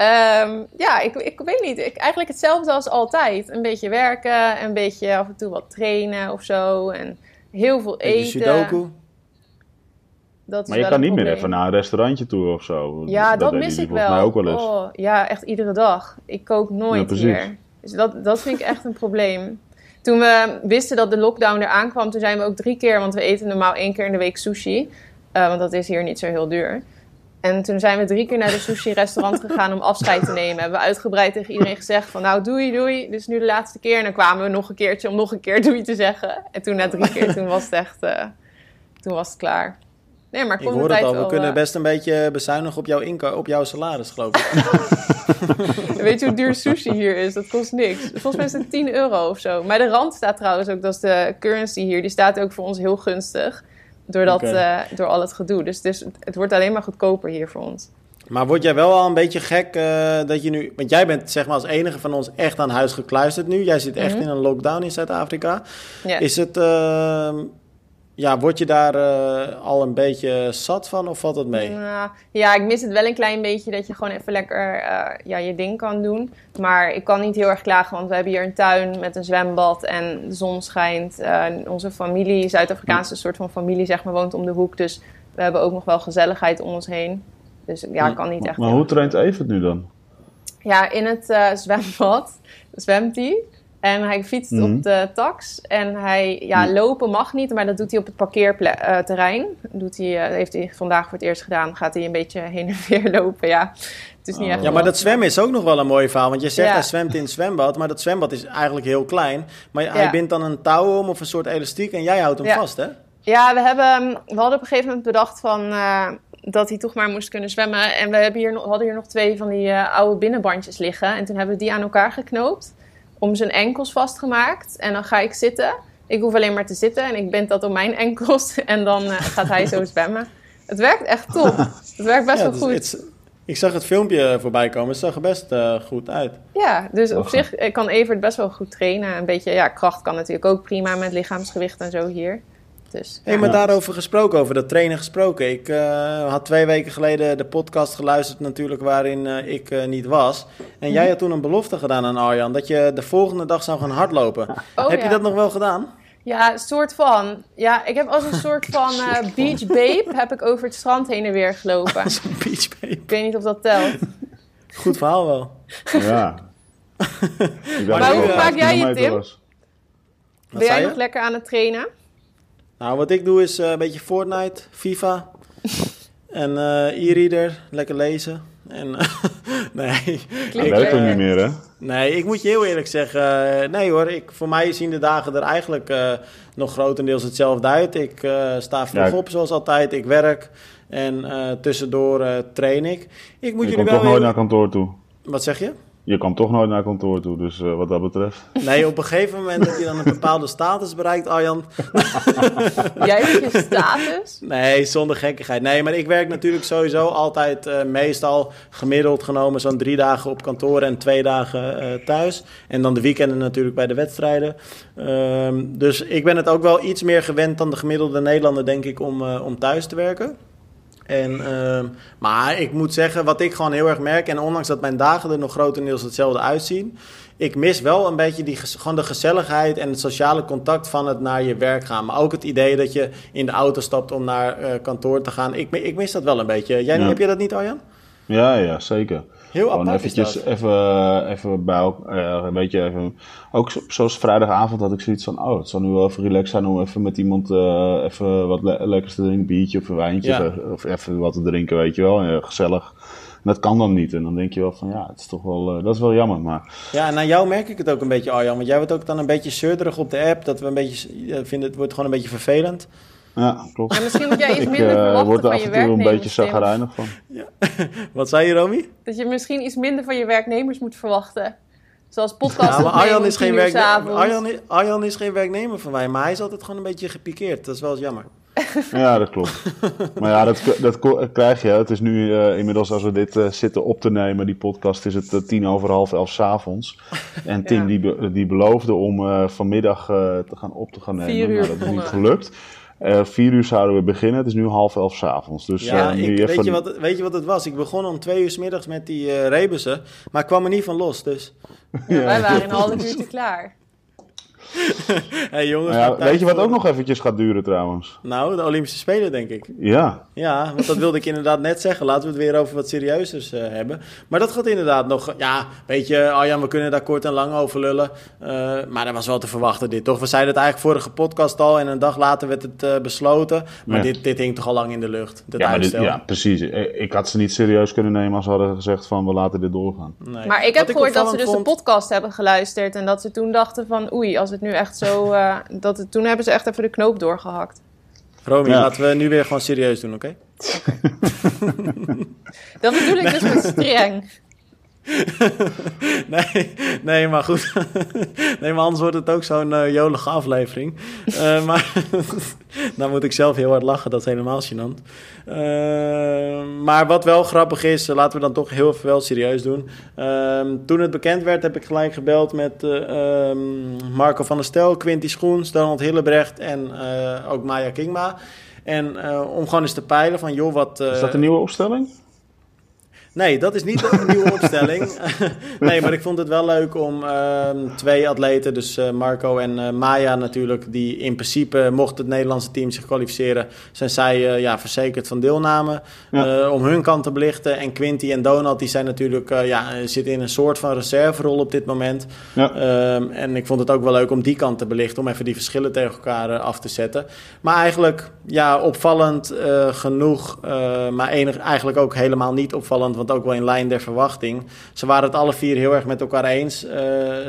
Um, ja, ik, ik weet niet. Ik, eigenlijk hetzelfde als altijd. Een beetje werken, een beetje af en toe wat trainen of zo. En heel veel eten. Sudoku. Dat maar je kan niet meer even naar een restaurantje toe of zo. Ja, dat, mis ik wel. Mij ook wel eens. Oh, ja, echt iedere dag. Ik kook nooit ja, meer. Dus dat, dat vind ik echt een probleem. Toen we wisten dat de lockdown eraan kwam, toen zijn we ook drie keer, want we eten normaal één keer in de week sushi. Uh, want dat is hier niet zo heel duur. En toen zijn we drie keer naar de sushi-restaurant gegaan om afscheid te nemen. Hebben we uitgebreid tegen iedereen gezegd van nou doei doei, dit is nu de laatste keer. En dan kwamen we nog een keertje om nog een keer doei te zeggen. En toen na drie keer, toen was het echt, uh, toen was het klaar. Nee, maar ik hoor het al, we kunnen eh, best een beetje bezuinigen op jouw, op jouw salaris, geloof ik. Weet je hoe duur sushi hier is? Dat kost niks. Volgens mij is het 10 euro of zo. Maar de rand staat trouwens ook, dat is de currency hier, die staat ook voor ons heel gunstig. Door, dat, eh, door al het gedoe. Dus, dus het wordt alleen maar goedkoper hier voor ons. Maar word jij wel al een beetje gek uh, dat je nu... Want jij bent zeg maar als enige van ons echt aan huis gekluisterd nu. Jij zit echt mhm. in een lockdown in Zuid-Afrika. Is het... Uh, ja, word je daar uh, al een beetje zat van of valt het mee? Ja, ik mis het wel een klein beetje dat je gewoon even lekker uh, ja, je ding kan doen. Maar ik kan niet heel erg klagen, want we hebben hier een tuin met een zwembad en de zon schijnt. Onze familie, Zuid-Afrikaanse soort van familie, zeg maar, woont om de hoek. Dus we hebben ook nog wel gezelligheid om ons heen. Dus ja, ik kan niet echt... Maar hoe traint Evert nu dan? Ja, in het zwembad zwemt hij. En hij fietst op mhm. de tax. En hij, ja, mhm. lopen mag niet, maar dat doet hij op het parkeerterrein. doet hij, uh, heeft hij vandaag voor het eerst gedaan. Gaat hij een beetje heen en weer lopen, ja. Het is niet echt ja, maar dat zwemmen is ook nog wel een mooi verhaal. Want je zegt hij zwemt in het zwembad, maar dat zwembad is eigenlijk heel klein. Maar hij bindt dan een touw om of een soort elastiek en jij houdt hem vast, hè? Ja, we, hebben, we hadden op een gegeven moment bedacht van... Uh, dat hij toch maar moest kunnen zwemmen. En we hebben hier, hadden hier nog twee van die uh, oude binnenbandjes liggen. En toen hebben we die aan elkaar geknoopt om zijn enkels vastgemaakt. En dan ga ik zitten. Ik hoef alleen maar te zitten en ik bind dat om mijn enkels. En dan uh, gaat hij zo zwemmen. Het werkt echt top. Het werkt best wel dus goed. Ik zag het filmpje voorbij komen. Het zag er best uh, goed uit. Ja, dus op zich kan Evert best wel goed trainen. Een beetje ja, kracht kan natuurlijk ook prima met lichaamsgewicht en zo hier. Dus, hey, maar daarover gesproken, over dat trainen gesproken. Ik uh, had twee weken geleden de podcast geluisterd natuurlijk waarin uh, ik uh, niet was. En jij had toen een belofte gedaan aan Arjan dat je de volgende dag zou gaan hardlopen. Oh, heb je dat nog wel gedaan? Ja, soort van. Ja, ik heb als een soort van beach babe heb ik over het strand heen en weer gelopen. Als een beach babe. Ik weet niet of dat telt. Goed verhaal wel. Ja. maar hoe maak jij je, Tim? Ben jij nog lekker aan het trainen? Nou, wat ik doe is uh, een beetje Fortnite, FIFA en uh, e-reader, lekker lezen. En, nee. Werkt ook niet meer, hè? Nee, ik moet je heel eerlijk zeggen, uh, nee hoor, ik, voor mij zien de dagen er eigenlijk nog grotendeels hetzelfde uit. Ik sta vroeg op zoals altijd, ik werk en tussendoor train ik. Ik moet je jullie wel toch nooit naar kantoor toe? Wat zeg je? Je kan toch nooit naar kantoor toe, dus uh, wat dat betreft. Nee, op een gegeven moment heb je dan een bepaalde status bereikt, Arjan. Jij hebt je status? Nee, zonder gekkigheid. Nee, maar ik werk natuurlijk sowieso altijd uh, meestal gemiddeld genomen zo'n drie dagen op kantoor en twee dagen uh, thuis. En dan de weekenden natuurlijk bij de wedstrijden. Ehm, dus ik ben het ook wel iets meer gewend dan de gemiddelde Nederlander, denk ik, om, om thuis te werken. En, uh, maar ik moet zeggen, wat ik gewoon heel erg merk, en ondanks dat mijn dagen er nog grotendeels hetzelfde uitzien, ik mis wel een beetje die, gewoon de gezelligheid en het sociale contact van het naar je werk gaan. Maar ook het idee dat je in de auto stapt om naar uh, kantoor te gaan. Ik, ik mis dat wel een beetje. Jij, Heb je dat niet, Arjan? Ja, ja, zeker. Heel Gewoon eventjes even, even bij uh, een beetje even, ook zoals vrijdagavond had ik zoiets van, oh, het zal nu wel even relaxed zijn om even met iemand uh, even wat le lekkers te drinken, biertje of een wijntje of, even wat te drinken, weet je wel, gezellig. En dat kan dan niet. En dan denk je wel van, ja, het is toch wel, dat is wel jammer, maar... Ja, en aan jou merk ik het ook een beetje, Arjan, want jij wordt ook dan een beetje zeurderig op de app, dat we een beetje, vinden het wordt gewoon een beetje vervelend. Ja, klopt. En misschien moet jij iets Ik minder eh, verwachten word er van af je en toe een werknemers. beetje Tim. zagrijnig van. Wat zei je, Romy? Dat je misschien iets minder van je werknemers moet verwachten. Zoals podcast Ja, maar Arjan is, geen werknemer. Arjan, is, Arjan is geen werknemer van mij, maar hij is altijd gewoon een beetje gepikeerd. Dat is wel eens jammer. Ja, dat klopt. maar ja, dat, dat krijg je. Het is nu eh, inmiddels, als we dit eh, zitten op te nemen, die podcast, is het tien over half elf 's avonds. En Tim Ja. die, be- die beloofde om eh, vanmiddag eh, te gaan op te gaan nemen. Vier uur Nou, dat is niet gelukt. Eh vier uur zouden we beginnen. Het is nu half elf 's avonds. Dus Ja, eh, nu ik, even... weet, je wat, weet je wat het was? Ik begon om twee uur 's middags met die eh rebussen, maar ik kwam er niet van los. Dus, Ja, wij waren in een half uurtje klaar. hey, jongens. Nou ja, weet je wat voor- ook nog eventjes gaat duren trouwens? Nou, de Olympische Spelen, denk ik. Ja, Ja, want dat wilde ik inderdaad net zeggen. Laten we het weer over wat serieuzers eh, hebben. Maar dat gaat inderdaad nog... Ja, weet je, Arjan, we kunnen daar kort en lang over lullen. Eh, maar dat was wel te verwachten dit, toch? We zeiden het eigenlijk vorige podcast al en een dag later werd het eh, besloten. Maar Ja. dit, dit hing toch al lang in de lucht, dat ja, maar dit, ja, precies. Ik had ze niet serieus kunnen nemen als ze hadden gezegd van we laten dit doorgaan. Nee. Maar ik Wat heb gehoord dat ze dus vond- de podcast hebben geluisterd. En dat ze toen dachten van oei, als het nu echt zo... eh, dat het, toen hebben ze echt even de knoop doorgehakt. Romy, Ja. laten we nu weer gewoon serieus doen, oké? Dat bedoel ik dus met streng. Nee, nee, maar goed. nee, maar anders wordt het ook zo'n eh, jolige aflevering. Eh, maar dan moet ik zelf heel hard lachen, dat is helemaal gênant. Eh, maar wat wel grappig is, eh, laten we dan toch heel even wel serieus doen. Ehm, toen het bekend werd, heb ik gelijk gebeld met eh, ehm, Marco van der Stel, Quinty Schoens, Donald Hillebrecht en ook Maya Kingma. En om gewoon eens te peilen van, joh, wat... Is dat een nieuwe opstelling? Nee, dat is niet een nieuwe opstelling. nee, maar ik vond het wel leuk om ehm, twee atleten, dus eh, Marco en eh, Maya natuurlijk, die in principe, mocht het Nederlandse team zich kwalificeren, zijn zij eh, ja, verzekerd van deelname. Ja. Eh, om hun kant te belichten. En Quinty en Donald, die zijn natuurlijk, eh, ja, zitten in een soort van reserverol op dit moment. Ja. Ehm, en ik vond het ook wel leuk om die kant te belichten, om even die verschillen tegen elkaar eh, af te zetten. Maar eigenlijk, ja, opvallend eh, genoeg, eh, maar enig, eigenlijk ook helemaal niet opvallend, want ook wel in lijn der verwachting. Ze waren het alle vier heel erg met elkaar eens. Eh,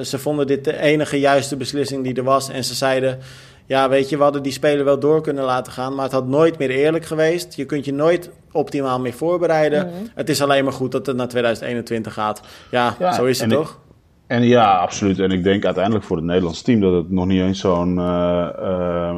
ze vonden dit de enige juiste beslissing die er was. En ze zeiden, ja, weet je, we hadden die spelen wel door kunnen laten gaan, maar het had nooit meer eerlijk geweest. Je kunt je nooit optimaal meer voorbereiden. Mhm. Het is alleen maar goed dat het naar 2021 gaat. Ja, Ja, zo is het ik- toch? En ja, absoluut. En ik denk uiteindelijk voor het Nederlands team dat het nog niet eens zo'n eh, eh,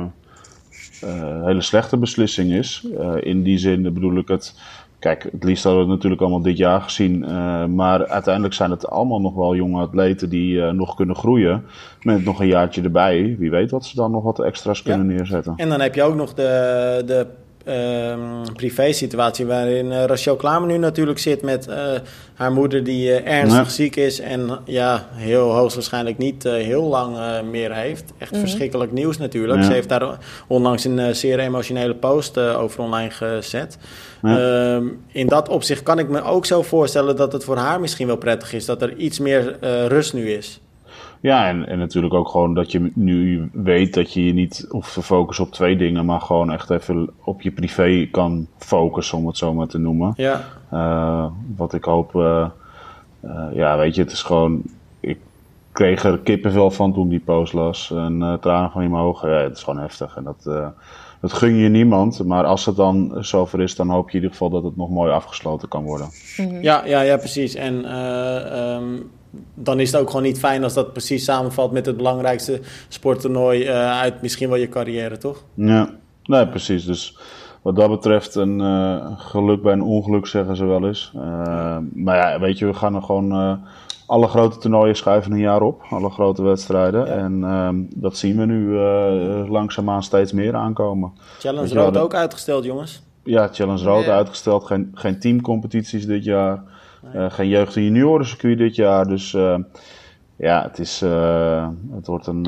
eh, hele slechte beslissing is. Eh, in die zin bedoel ik het. Kijk, het liefst hadden we het natuurlijk allemaal dit jaar gezien. eh, maar uiteindelijk zijn het allemaal nog wel jonge atleten die eh, nog kunnen groeien. Met nog een jaartje erbij. Wie weet wat ze dan nog wat extra's Ja. kunnen neerzetten. En dan heb je ook nog de, de ehm, privé-situatie waarin eh, Rachel Klamer nu natuurlijk zit met eh, haar moeder die eh, ernstig ziek is en ja, heel hoogstwaarschijnlijk niet heel lang meer heeft. Echt Mhm. verschrikkelijk nieuws natuurlijk. Ja. Ze heeft daar onlangs een zeer emotionele post eh, over online gezet. Ja. Ehm, in dat opzicht kan ik me ook zo voorstellen dat het voor haar misschien wel prettig is dat er iets meer eh, rust nu is. Ja, en, en natuurlijk ook gewoon dat je nu weet dat je je niet hoeft te focussen op twee dingen, maar gewoon echt even op je privé kan focussen, om het zo maar te noemen. Ja, Eh, wat ik hoop, eh, ja, weet je, het is gewoon. Ik kreeg er kippenvel van toen die post las. En tranen van in mijn ogen. Ja, het is gewoon heftig. En dat, dat gun je niemand. Maar als het dan zover is, dan hoop je in ieder geval dat het nog mooi afgesloten kan worden. Ja, ja, ja, precies. En eh, ehm, dan is het ook gewoon niet fijn als dat precies samenvalt met het belangrijkste sporttoernooi eh, uit misschien wel je carrière, toch? Ja, nee, precies. Dus wat dat betreft, een eh, geluk bij een ongeluk, zeggen ze wel eens. Eh, maar ja, weet je, we gaan er gewoon. eh, alle grote toernooien schuiven een jaar op, alle grote wedstrijden. Ja. En ehm, dat zien we nu eh, langzaamaan steeds meer aankomen. Challenge je Road ook uitgesteld, jongens. Ja, Challenge Road uitgesteld, geen, geen teamcompetities dit jaar. Eh, geen jeugd- en juniorencircuit dit jaar. Dus eh, ja, het, is, eh, het wordt een.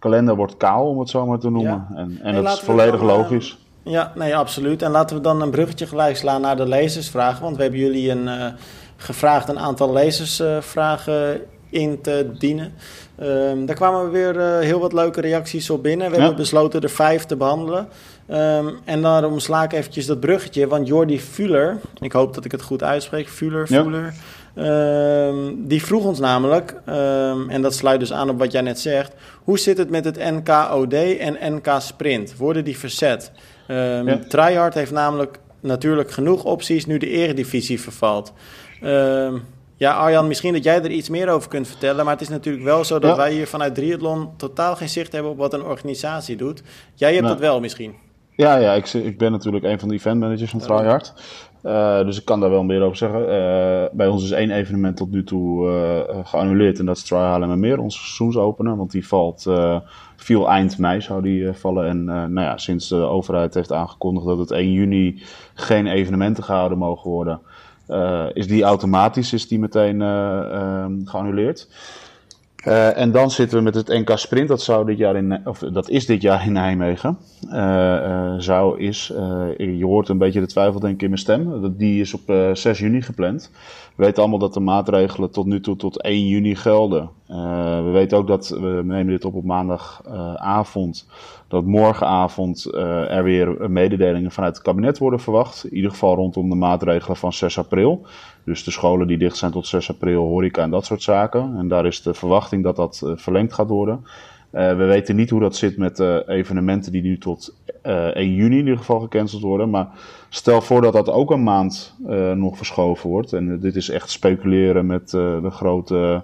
Eh, eh, kalender wordt kaal, om het zo maar te noemen. En, en dat is volledig dan, eh, logisch. Ja, nee, absoluut. En laten we dan een bruggetje gelijk slaan naar de lezersvragen. Want we hebben jullie een, eh, gevraagd een aantal lezersvragen in te dienen. Ehm, daar kwamen weer eh, heel wat leuke reacties op binnen. We Ja. hebben besloten er vijf te behandelen. Ehm, en daarom sla ik eventjes dat bruggetje. Want Jordi Fuller, ik hoop dat ik het goed uitspreek, Fuller, Ja. Ehm, die vroeg ons namelijk, ehm, en dat sluit dus aan op wat jij net zegt, hoe zit het met het NKOD en NK Sprint? Worden die verzet? Um, ja. Tryhard heeft namelijk natuurlijk genoeg opties nu de eredivisie vervalt. ja, Arjan, misschien dat jij er iets meer over kunt vertellen. Maar het is natuurlijk wel zo dat wij hier vanuit Triathlon totaal geen zicht hebben op wat een organisatie doet. Jij hebt dat wel misschien. Ja, ja ik, ik ben natuurlijk een van de eventmanagers van Tryhard. Uh, dus ik kan daar wel meer over zeggen. Uh, bij ons is één evenement tot nu toe uh, geannuleerd. En dat is Try Meer, onze seizoensopener. Want die valt, viel eind mei zou die vallen. En nou ja, sinds de overheid heeft aangekondigd dat het 1 juni geen evenementen gehouden mogen worden. is die automatisch is die meteen geannuleerd. Uh, en dan zitten we met het NK Sprint. Dat, zou dit jaar in, of dat is dit jaar in Nijmegen. Uh, uh, zou is, je hoort een beetje de twijfel denk ik in mijn stem. Die is op 6 juni gepland. We weten allemaal dat de maatregelen tot nu toe tot 1 juni gelden. we weten ook dat, we nemen dit op op maandagavond, dat morgenavond er weer mededelingen vanuit het kabinet worden verwacht. In ieder geval rondom de maatregelen van 6 april. Dus de scholen die dicht zijn tot 6 april, horeca en dat soort zaken. En daar is de verwachting dat dat uh, verlengd gaat worden. Uh, we weten niet hoe dat zit met uh, evenementen die nu tot 1 eh, juni in ieder geval gecanceld worden. Maar stel voor dat dat ook een maand nog verschoven wordt. En dit is echt speculeren met de grote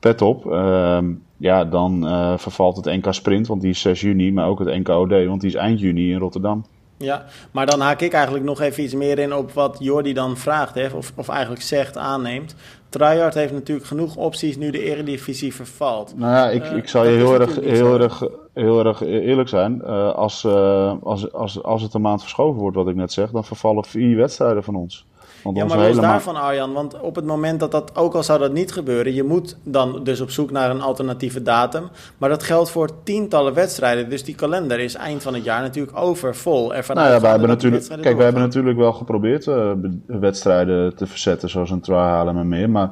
pet op. Ehm, ja, dan vervalt het NK Sprint, want die is 6 juni. Maar ook het NK OD, want die is eind juni in Rotterdam. Ja, maar dan haak ik eigenlijk nog even iets meer in op wat Jordi dan vraagt, hè, of, of eigenlijk zegt, aanneemt. Tryhard heeft natuurlijk genoeg opties nu de Eredivisie vervalt. Nou ja, ik, uh, ik zal je heel erg, heel, erg, heel erg eerlijk zijn. Uh, als, uh, als, als, als het een maand verschoven wordt, wat ik net zeg, dan vervallen vier wedstrijden van ons. Want ja, maar los daarvan, Arjan. Want op het moment dat dat, ook al zou dat niet gebeuren, je moet dan dus op zoek naar een alternatieve datum. Maar dat geldt voor tientallen wedstrijden. Dus die kalender is eind van het jaar natuurlijk overvol. Ervan nou ja, wij hebben natuurlijk, kijk, wij hebben natuurlijk wel geprobeerd uh, wedstrijden te verzetten, zoals een try halen en meer. Maar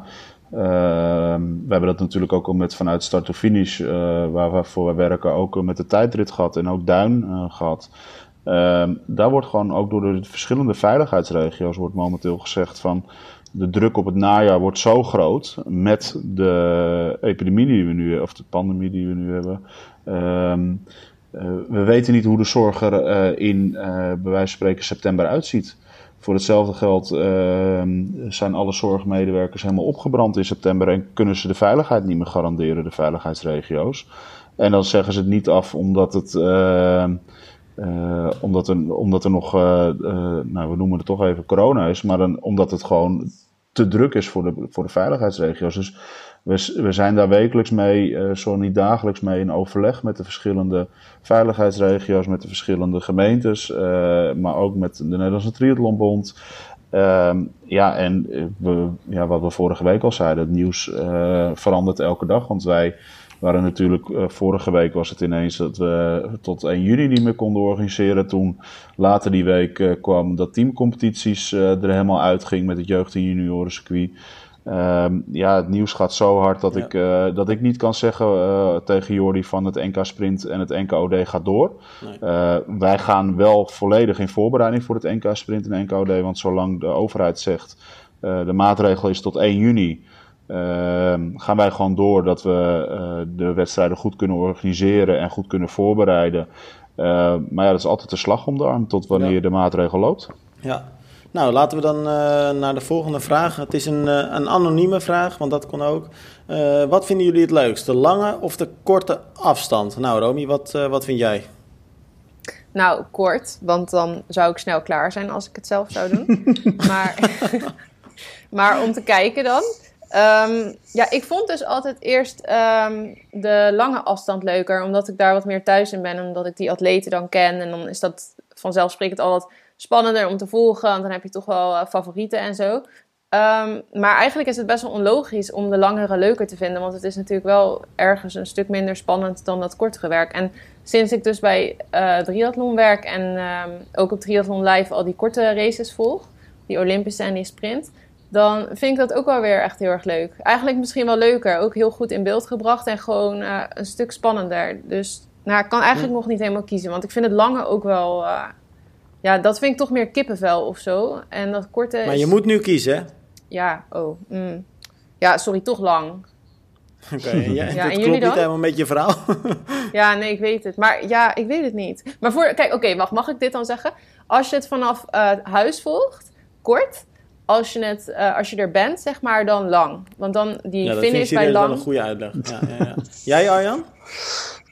uh, we hebben dat natuurlijk ook al met vanuit start to finish, uh, waar we werken, ook met de tijdrit gehad en ook duin gehad. Uh, daar wordt gewoon ook door de verschillende veiligheidsregio's wordt momenteel gezegd van de druk op het najaar wordt zo groot met de epidemie die we nu of de pandemie die we nu hebben. Uh, we weten niet hoe de zorg er uh, in, uh, bij wijze van spreken, september uitziet. Voor hetzelfde geld ehm, zijn alle zorgmedewerkers helemaal opgebrand in september en kunnen ze de veiligheid niet meer garanderen, de veiligheidsregio's. En dan zeggen ze het niet af omdat het ehm, uh, omdat, er, omdat er nog, uh, uh, nou we noemen het toch even corona is, maar omdat het gewoon te druk is voor de, voor de veiligheidsregio's. Dus we, we zijn daar wekelijks mee, zo niet dagelijks mee, in overleg met de verschillende veiligheidsregio's, met de verschillende gemeentes, maar ook met de Nederlandse Triathlonbond. Ehm, ja, en we, ja, wat we vorige week al zeiden, het nieuws verandert elke dag, want wij waren natuurlijk, uh, vorige week was het ineens dat we tot 1 juni niet meer konden organiseren. Toen later die week uh, kwam dat teamcompetities uh, er helemaal uitging met het jeugd- en juniorencircuit. Um, ja, het nieuws gaat zo hard dat, ja. ik, dat ik niet kan zeggen tegen Jordi van het NK Sprint en het NK OD gaat door. Nee. wij gaan wel volledig in voorbereiding voor het NK Sprint en NK OD, want zolang de overheid zegt de maatregel is tot 1 juni, gaan wij gewoon door dat we uh, de wedstrijden goed kunnen organiseren en goed kunnen voorbereiden. Uh, maar ja, dat is altijd de slag om de arm tot wanneer ja. de maatregel loopt. Ja, nou laten we dan naar de volgende vraag. Het is een, een anonieme vraag, want dat kon ook. wat vinden jullie het leukst, de lange of de korte afstand? Nou, Romy, wat, wat vind jij? Nou, kort, want dan zou ik snel klaar zijn als ik het zelf zou doen. maar, maar om te kijken dan. Um, ja, ik vond dus altijd eerst um, de lange afstand leuker, omdat ik daar wat meer thuis in ben, omdat ik die atleten dan ken. En dan is dat vanzelfsprekend al wat spannender om te volgen, want dan heb je toch wel uh, favorieten en zo. Um, maar eigenlijk is het best wel onlogisch om de langere leuker te vinden, want het is natuurlijk wel ergens een stuk minder spannend dan dat kortere werk. En sinds ik dus bij uh, triathlon werk en ook op Triathlon Live al die korte races volg, die Olympische en die sprint dan vind ik dat ook wel weer echt heel erg leuk. Eigenlijk misschien wel leuker. Ook heel goed in beeld gebracht en gewoon uh, een stuk spannender. Dus nou, ik kan eigenlijk hm. nog niet helemaal kiezen. Want ik vind het lange ook wel... Uh, ja, dat vind ik toch meer kippenvel of zo. En dat korte Maar je moet nu kiezen? Ja, oh. Mm. Ja, sorry, toch lang. Oké, okay, ja, ja, klopt niet helemaal met je verhaal. ja, nee, ik weet het. Maar ja, ik weet het niet. Maar voor, kijk, oké, wacht, mag ik dit dan zeggen? Als je het vanaf uh, huis volgt, kort. Als je, het, uh, als je er bent, zeg maar, dan lang. Want dan die ja, finish bij lang... dat is wel een goede uitleg. Ja, ja, ja. Jij, Arjan?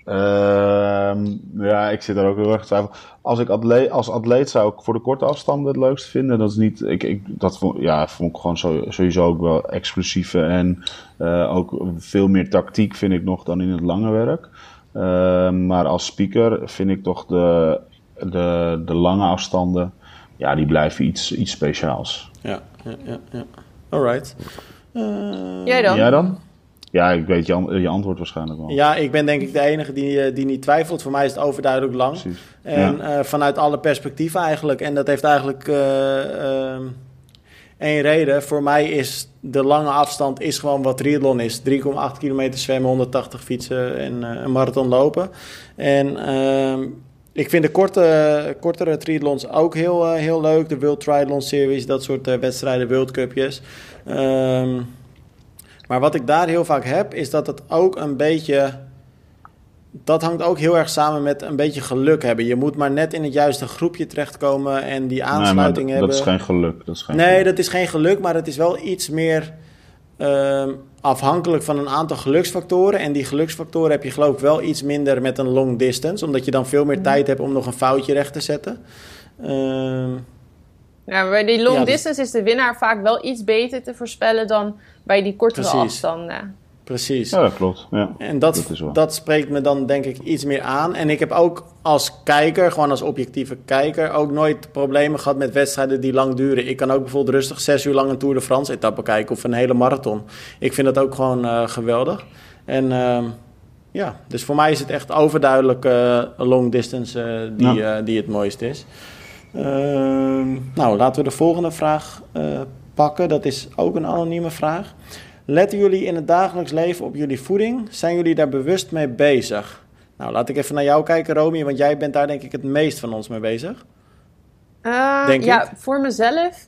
Uh, ja, ik zit er ook heel erg twijfel. Als ik atleet, als atleet zou ik voor de korte afstanden het leukst vinden. Dat is niet, ik, ik, dat vond, ja, vond ik gewoon zo, sowieso ook wel explosieve en uh, ook veel meer tactiek vind ik nog dan in het lange werk. Uh, maar als speaker vind ik toch de, de, de lange afstanden, ja, die blijven iets, iets speciaals. Ja, ja, ja. ja. Alright. Jij dan? Jij dan? Ja, ik weet je, je antwoord waarschijnlijk wel. Ja, ik ben denk ik de enige die, eh, die niet twijfelt. Voor mij is het overduidelijk lang. Precies. En ja. uh, vanuit alle perspectieven eigenlijk. En dat heeft eigenlijk uh, één reden. Voor mij is de lange afstand is gewoon wat triathlon is. 3,8 kilometer zwemmen, 180 fietsen en een marathon lopen. En ehm, ik vind de korte, kortere triathlons ook heel, heel leuk. De World Triathlon Series, dat soort wedstrijden, World Cupjes. Ehm maar wat ik daar heel vaak heb, is dat het ook een beetje. Dat hangt ook heel erg samen met een beetje geluk hebben. Je moet maar net in het juiste groepje terechtkomen en die aansluiting nee, hebben. Dat is geen geluk. Dat is geen nee, geluk. dat is geen geluk, maar het is wel iets meer uh, afhankelijk van een aantal geluksfactoren. En die geluksfactoren heb je geloof ik wel iets minder met een long distance, omdat je dan veel meer tijd hebt om nog een foutje recht te zetten. Uh, ja, maar bij die long ja, dus- distance is de winnaar vaak wel iets beter te voorspellen dan bij die kortere Precies. afstanden. Precies. Ja, dat klopt. Ja, en dat, dat, is wel. dat spreekt me dan denk ik iets meer aan. En ik heb ook als kijker, gewoon als objectieve kijker, ook nooit problemen gehad met wedstrijden die lang duren. Ik kan ook bijvoorbeeld rustig zes uur lang een Tour de France etappe kijken of een hele marathon. Ik vind dat ook gewoon uh, geweldig. En uh, ja, dus voor mij is het echt overduidelijk uh, long distance die, ja. die het mooiste is. Ehm, nou, laten we de volgende vraag pakken. Dat is ook een anonieme vraag. Letten jullie in het dagelijks leven op jullie voeding? Zijn jullie daar bewust mee bezig? Nou, laat ik even naar jou kijken, Romy, want jij bent daar denk ik het meest van ons mee bezig. Uh, denk ja, ik. voor mezelf.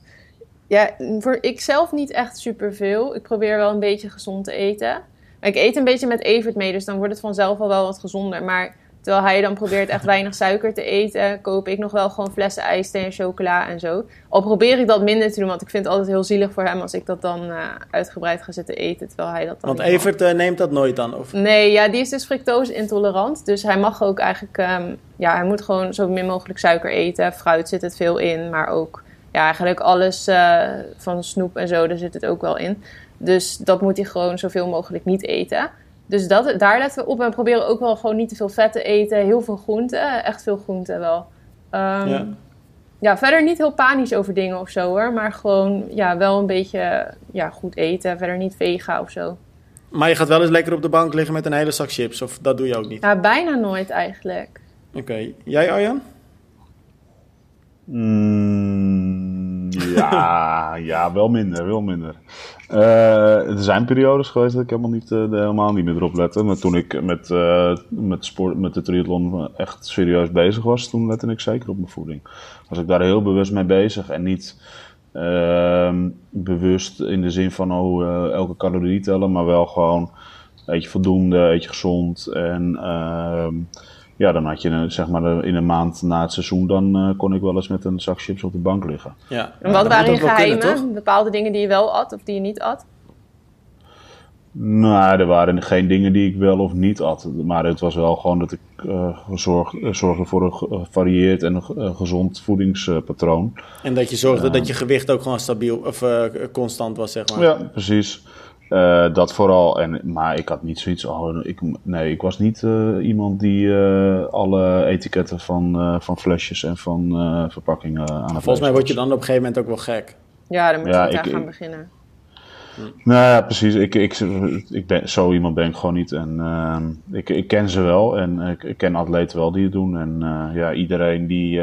Ja, voor ikzelf niet echt superveel. Ik probeer wel een beetje gezond te eten. Maar ik eet een beetje met Evert mee, dus dan wordt het vanzelf al wel wat gezonder. Maar Terwijl hij dan probeert echt weinig suiker te eten, koop ik nog wel gewoon flessen ijsthee en chocola en zo. Al probeer ik dat minder te doen, want ik vind het altijd heel zielig voor hem als ik dat dan uh, uitgebreid ga zitten eten, terwijl hij dat dan Want Evert uh, neemt dat nooit dan? Of? Nee, ja, die is dus fructose intolerant. Dus hij mag ook eigenlijk, um, ja, hij moet gewoon zo min mogelijk suiker eten. Fruit zit het veel in, maar ook, ja, eigenlijk alles uh, van snoep en zo, daar zit het ook wel in. Dus dat moet hij gewoon zoveel mogelijk niet eten. Dus dat, daar letten we op. En we proberen ook wel gewoon niet te veel vet te eten. Heel veel groenten. Echt veel groenten wel. Um, ja. ja. verder niet heel panisch over dingen of zo hoor. Maar gewoon ja, wel een beetje ja, goed eten. Verder niet vega of zo. Maar je gaat wel eens lekker op de bank liggen met een hele zak chips. Of dat doe je ook niet? Ja, bijna nooit eigenlijk. Oké. Okay. Jij Arjan? Mm, ja, ja, wel minder, wel minder. Uh, er zijn periodes geweest dat ik helemaal niet, uh, helemaal niet meer erop lette. Maar toen ik met, uh, met, sport, met de triathlon echt serieus bezig was, toen lette ik zeker op mijn voeding. Was ik daar heel bewust mee bezig en niet ehm, bewust in de zin van oh, elke calorie tellen, maar wel gewoon eet je voldoende, eet je gezond en ehm, ja, dan had je zeg maar in een maand na het seizoen, dan uh, kon ik wel eens met een zak chips op de bank liggen. Ja. En wat ja, waren je geheimen? Kunnen, Bepaalde dingen die je wel at of die je niet at? Nou, er waren geen dingen die ik wel of niet at. Maar het was wel gewoon dat ik uh, zorg, zorgde voor een gevarieerd en een gezond voedingspatroon. En dat je zorgde dat je gewicht ook gewoon stabiel of constant was, zeg maar. Ja, precies. Uh, dat vooral. En, maar ik had niet zoiets. Oh, ik, nee, ik was niet uh, iemand die uh, alle etiketten van, van flesjes en van verpakkingen aan het Volgens mij word je dan op een gegeven moment ook wel gek. Ja, dan moet je ja, daar gaan beginnen. Nou ja, precies. Ik, ik, ik ben, zo iemand ben ik gewoon niet. En ik, ik ken ze wel. En ik, ik ken atleten wel die het doen. En ja, iedereen die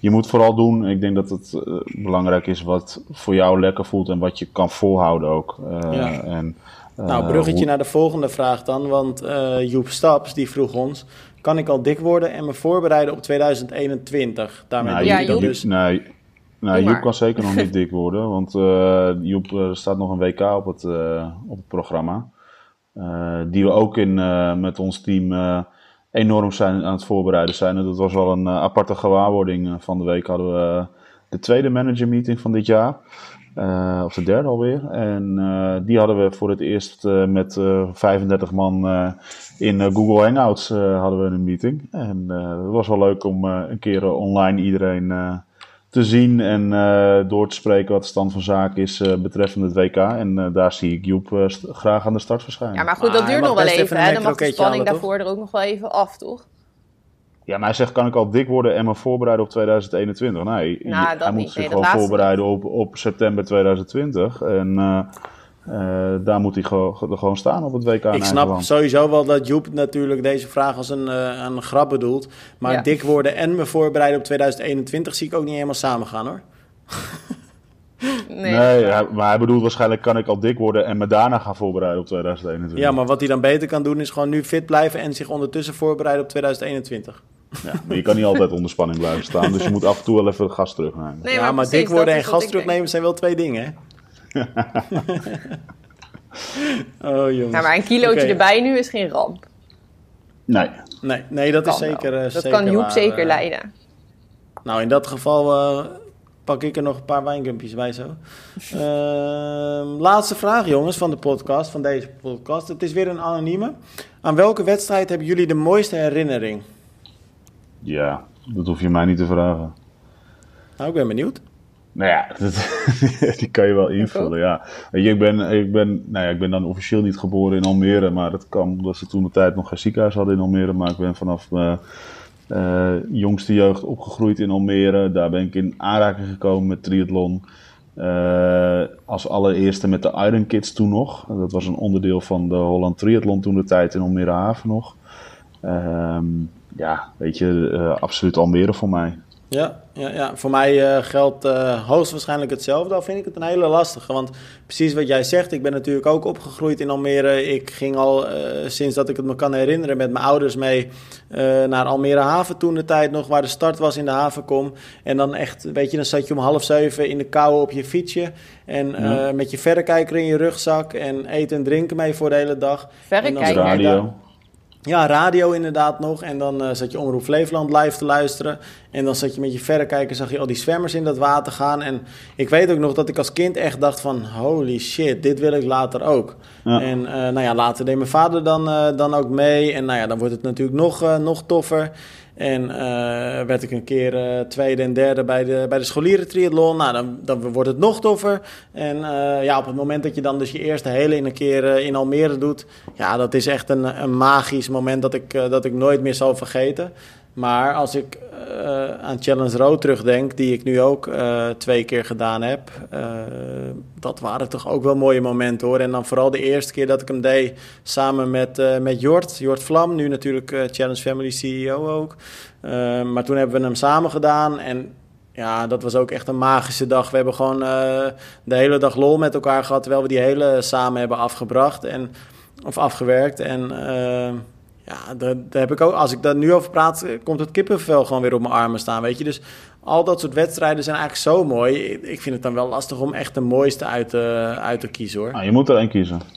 je moet vooral doen. Ik denk dat het uh, belangrijk is wat voor jou lekker voelt en wat je kan volhouden ook. Uh, ja. en, uh, nou, bruggetje hoe... naar de volgende vraag dan. Want Joep Staps die vroeg ons: kan ik al dik worden en me voorbereiden op 2021? Daarmee nou, je dat dus. Nee, Nou, Joep kan zeker nog niet dik worden, want uh, Joep staat nog een WK op het, op het programma. die we ook in, met ons team enorm zijn aan het voorbereiden zijn. En dat was wel een aparte gewaarwording van de week. Hadden we de tweede manager meeting van dit jaar. Of de derde alweer. En die hadden we voor het eerst met 35 man in Google Hangouts hadden we een meeting. En het was wel leuk om een keer online iedereen te zien en door te spreken wat de stand van zaken is betreffende het WK. En daar zie ik Joep graag aan de start verschijnen. Ja, maar goed, dat duurt nog wel even. Hè? Dan mag de spanning daarvoor er ook nog wel even af, toch? Ja, maar hij zegt, kan ik al dik worden en me voorbereiden op 2021? Nee, nou, hij moet zich gewoon voorbereiden op, op september 2020. En uh, uh, daar moet hij gewoon, gewoon staan op het WK. Ik snap sowieso wel dat Joep natuurlijk deze vraag als een, uh, een grap bedoelt. Maar dik worden en me voorbereiden op 2021 zie ik ook niet helemaal samen gaan hoor. Nee, nee maar hij bedoelt waarschijnlijk kan ik al dik worden en me daarna gaan voorbereiden op 2021. Ja, maar wat hij dan beter kan doen is gewoon nu fit blijven en zich ondertussen voorbereiden op 2021. Ja, maar je kan niet altijd onder spanning blijven staan. Dus je moet af en toe wel even gas terugnemen. Nee, maar ja, maar dik worden en gas terugnemen zijn wel twee dingen, hè? oh, jongens. Ja, maar een kilootje erbij nu is geen ramp. Nee. Nee, nee dat is zeker uh, Dat kan Joep zeker uh, leiden. Nou, in dat geval uh, pak ik er nog een paar wijngumpjes bij zo. Ehm, laatste vraag, jongens, van de podcast, van deze podcast. Het is weer een anonieme. Aan welke wedstrijd hebben jullie de mooiste herinnering? Ja, dat hoef je mij niet te vragen. Nou, ik ben benieuwd. Nou ja, die kan je wel invullen, ja. Ik ben, ik, ben, nou ja, ik ben dan officieel niet geboren in Almere, maar dat kan omdat ze toen de tijd nog geen ziekenhuis hadden in Almere. Maar ik ben vanaf mijn uh, jongste jeugd opgegroeid in Almere. Daar ben ik in aanraking gekomen met triathlon. Uh, als allereerste met de Iron Kids toen nog. Dat was een onderdeel van de Holland Triathlon toen de tijd in Almere Haven nog. Uh, ja, weet je, absoluut Almere voor mij. Ja, ja, ja. voor mij uh, geldt uh, hoogstwaarschijnlijk hetzelfde. Al vind ik het een hele lastige. Want precies wat jij zegt, ik ben natuurlijk ook opgegroeid in Almere. Ik ging al sinds dat ik het me kan herinneren met mijn ouders mee naar Almere Haven toen de tijd nog, waar de start was in de havenkom. En dan echt, weet je, dan zat je om half zeven in de kou op je fietsje. En met je verrekijker in je rugzak en eten en drinken mee voor de hele dag. Verrekijker? Radio. Ja, radio inderdaad nog. En dan uh, zat je Omroep Flevoland live te luisteren. En dan zat je met je verrekijker, zag je al die zwemmers in dat water gaan. En ik weet ook nog dat ik als kind echt dacht van... holy shit, dit wil ik later ook. En uh, nou ja, later deed mijn vader dan, uh, dan ook mee. En nou ja, dan wordt het natuurlijk nog, nog toffer. En uh, werd ik een keer uh, tweede en derde bij de, bij de scholieren triathlon. Nou, dan, dan wordt het nog toffer. En uh, ja, op het moment dat je dan dus je eerste hele in een keer in Almere doet... Ja, dat is echt een, een magisch moment dat ik, dat ik nooit meer zal vergeten. Maar als ik uh, aan Challenge Road terugdenk, die ik nu ook uh, twee keer gedaan heb, uh, dat waren toch ook wel mooie momenten hoor. En dan vooral de eerste keer dat ik hem deed samen met, met Jort, Jort Vlam, nu natuurlijk Challenge Family CEO ook. maar toen hebben we hem samen gedaan en ja, dat was ook echt een magische dag. We hebben gewoon de hele dag lol met elkaar gehad, terwijl we die hele samen hebben afgebracht en, of afgewerkt. En ja, daar, daar, heb ik ook, als ik daar nu over praat, eh, komt het kippenvel gewoon weer op mijn armen staan, weet je. Dus al dat soort wedstrijden zijn eigenlijk zo mooi. Ik vind het dan wel lastig om echt de mooiste uit te, uit te kiezen, hoor. Ah, je moet er één kiezen.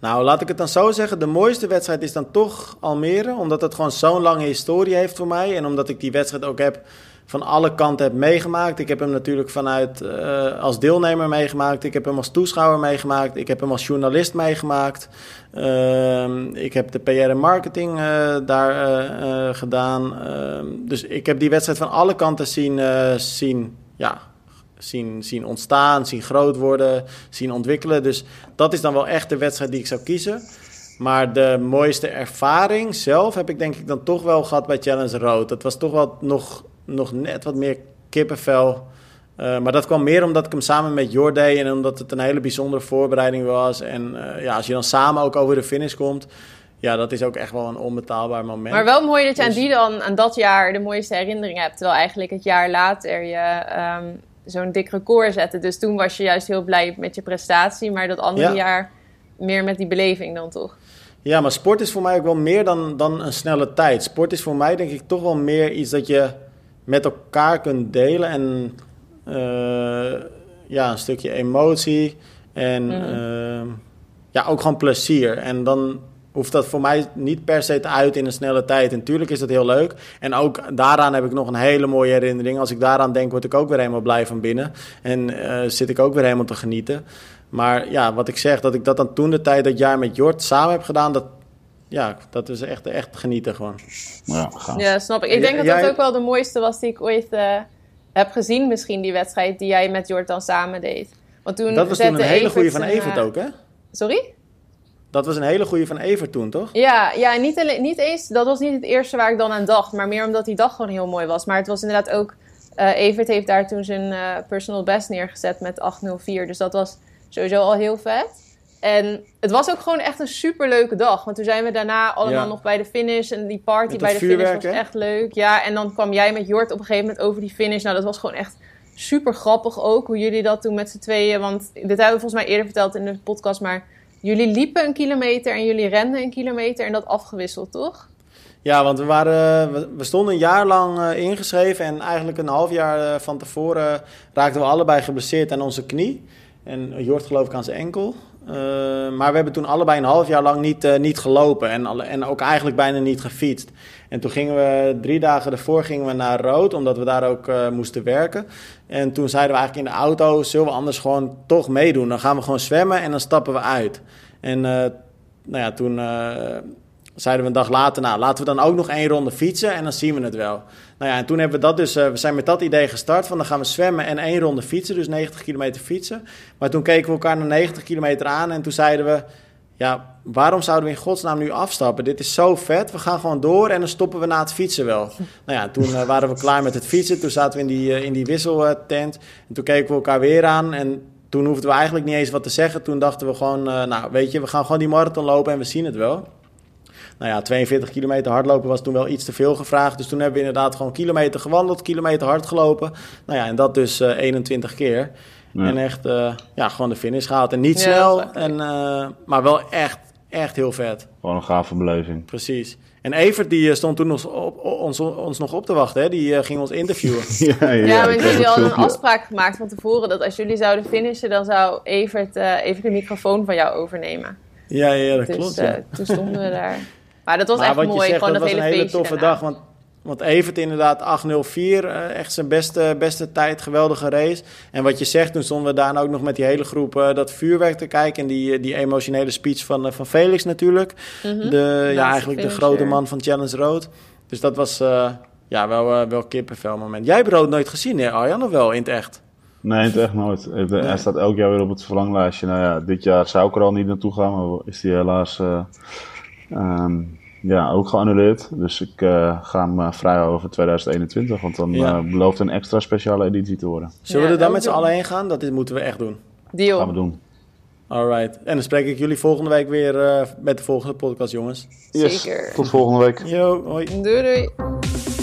Nou, laat ik het dan zo zeggen. De mooiste wedstrijd is dan toch Almere. Omdat het gewoon zo'n lange historie heeft voor mij. En omdat ik die wedstrijd ook heb van alle kanten heb meegemaakt. Ik heb hem natuurlijk vanuit uh, als deelnemer meegemaakt. Ik heb hem als toeschouwer meegemaakt. Ik heb hem als journalist meegemaakt. Uh, ik heb de PR en marketing uh, daar uh, gedaan. Ehm, dus ik heb die wedstrijd van alle kanten zien, zien, ja, zien, zien ontstaan, zien groot worden, zien ontwikkelen. Dus dat is dan wel echt de wedstrijd die ik zou kiezen. Maar de mooiste ervaring zelf heb ik denk ik dan toch wel gehad bij Challenge Road. Dat was toch wel nog nog net wat meer kippenvel. Uh, maar dat kwam meer omdat ik hem samen met Jor deed en omdat het een hele bijzondere voorbereiding was. En uh, ja, als je dan samen ook over de finish komt, ja, dat is ook echt wel een onbetaalbaar moment. Maar wel mooi dat je dus... aan die dan, aan dat jaar, de mooiste herinneringen hebt. Terwijl eigenlijk het jaar later je um, zo'n dik record zette. Dus toen was je juist heel blij met je prestatie, maar dat andere ja. jaar meer met die beleving dan toch? Ja, maar sport is voor mij ook wel meer dan, dan een snelle tijd. Sport is voor mij denk ik toch wel meer iets dat je met elkaar kunt delen. En uh, ja, een stukje emotie. En uh, ja, ook gewoon plezier. En dan hoeft dat voor mij niet per se te uit in een snelle tijd. En natuurlijk is dat heel leuk. En ook daaraan heb ik nog een hele mooie herinnering. Als ik daaraan denk, word ik ook weer helemaal blij van binnen. En uh, zit ik ook weer helemaal te genieten. Maar ja, wat ik zeg, dat ik dat dan toen de tijd dat jaar met Jort samen heb gedaan, dat, ja, dat is echt, echt genieten gewoon. Ja, ja snap ik. Ik denk dat dat ook wel de mooiste was die ik ooit uh, heb gezien, misschien die wedstrijd die jij met Jort dan samen deed. Want toen dat was toen een hele goede van Evert ook, hè? Sorry? Dat was een hele goede van Evert toen, toch? Ja, ja niet, alleen, niet eens. Dat was niet het eerste waar ik dan aan dacht. Maar meer omdat die dag gewoon heel mooi was. Maar het was inderdaad ook. Uh, Evert heeft daar toen zijn uh, personal best neergezet met 804. Dus dat was sowieso al heel vet. En het was ook gewoon echt een super leuke dag. Want toen zijn we daarna allemaal nog bij de finish. En die party bij de finish was echt leuk. Ja, en dan kwam jij met Jort op een gegeven moment over die finish. Nou, dat was gewoon echt super grappig ook. Hoe jullie dat toen met z'n tweeën. Want dit hebben we volgens mij eerder verteld in de podcast. Maar jullie liepen een kilometer en jullie renden een kilometer. En dat afgewisseld, toch? Ja, want we, waren, we stonden een jaar lang uh, ingeschreven. En eigenlijk een half jaar uh, van tevoren raakten we allebei geblesseerd aan onze knie. En Jort geloof ik aan zijn enkel. Uh, maar we hebben toen allebei een half jaar lang niet, uh, niet gelopen en, alle, en ook eigenlijk bijna niet gefietst. En toen gingen we drie dagen ervoor gingen we naar Rood, omdat we daar ook uh, moesten werken. En toen zeiden we eigenlijk in de auto, zullen we anders gewoon toch meedoen? Dan gaan we gewoon zwemmen en dan stappen we uit. En nou ja, toen zeiden we een dag later, nou laten we dan ook nog één ronde fietsen en dan zien we het wel. Nou ja, en toen hebben we dat dus, uh, we zijn met dat idee gestart van dan gaan we zwemmen en één ronde fietsen, dus 90 kilometer fietsen. Maar toen keken we elkaar naar 90 kilometer aan en toen zeiden we, ja, waarom zouden we in godsnaam nu afstappen? Dit is zo vet, we gaan gewoon door en dan stoppen we na het fietsen wel. Nou ja, toen uh, waren we klaar met het fietsen, toen zaten we in die, uh, in die wisseltent en toen keken we elkaar weer aan en toen hoefden we eigenlijk niet eens wat te zeggen. Toen dachten we gewoon, nou weet je, we gaan gewoon die marathon lopen en we zien het wel nou ja, 42 kilometer hardlopen was toen wel iets te veel gevraagd. Dus toen hebben we inderdaad gewoon kilometer gewandeld, kilometer hard gelopen. Nou ja, en dat dus uh, 21 keer. Ja. En echt, uh, ja, gewoon de finish gehaald. En niet ja, snel, en, uh, maar wel echt, echt heel vet. Gewoon een gave beleving. Precies. En Evert die stond toen ons, op, ons, ons nog op te wachten. Hè? Die uh, ging ons interviewen. ja, ja, ja, maar jullie hadden een afspraak gemaakt van tevoren... dat als jullie zouden finishen... dan zou Evert uh, even de microfoon van jou overnemen. Ja, ja dat dus, klopt. Ja. Uh, toen stonden we daar. Maar dat was maar echt wat mooi, je zegt, gewoon dat, dat hele was een hele toffe daarna. dag. Want, want Evert inderdaad 804, uh, echt zijn beste, beste tijd, geweldige race. En wat je zegt, toen stonden we daarna ook nog met die hele groep uh, dat vuurwerk te kijken. En die, die emotionele speech van, uh, van Felix natuurlijk. Mm -hmm. de, ja, eigenlijk de grote man van Challenge Road. Dus dat was ja, wel, wel kippenvel moment. Jij hebt Rood nooit gezien, hè Arjan, of wel in het echt? Nee, in het echt nooit. Hij nee. staat elk jaar weer op het verlanglijstje. Nou ja, dit jaar zou ik er al niet naartoe gaan, maar is die helaas... Um, ja, ook geannuleerd. Dus ik uh, ga hem uh, vrij over 2021, want dan ja. uh, belooft een extra speciale editie te worden. Zullen we er dan met z'n allen heen gaan? Dat moeten we echt doen. Deal. Gaan we doen. Alright. En dan spreek ik jullie volgende week weer met de volgende podcast, jongens. Yes. Zeker. Tot volgende week. Yo, hoi. Doei doei.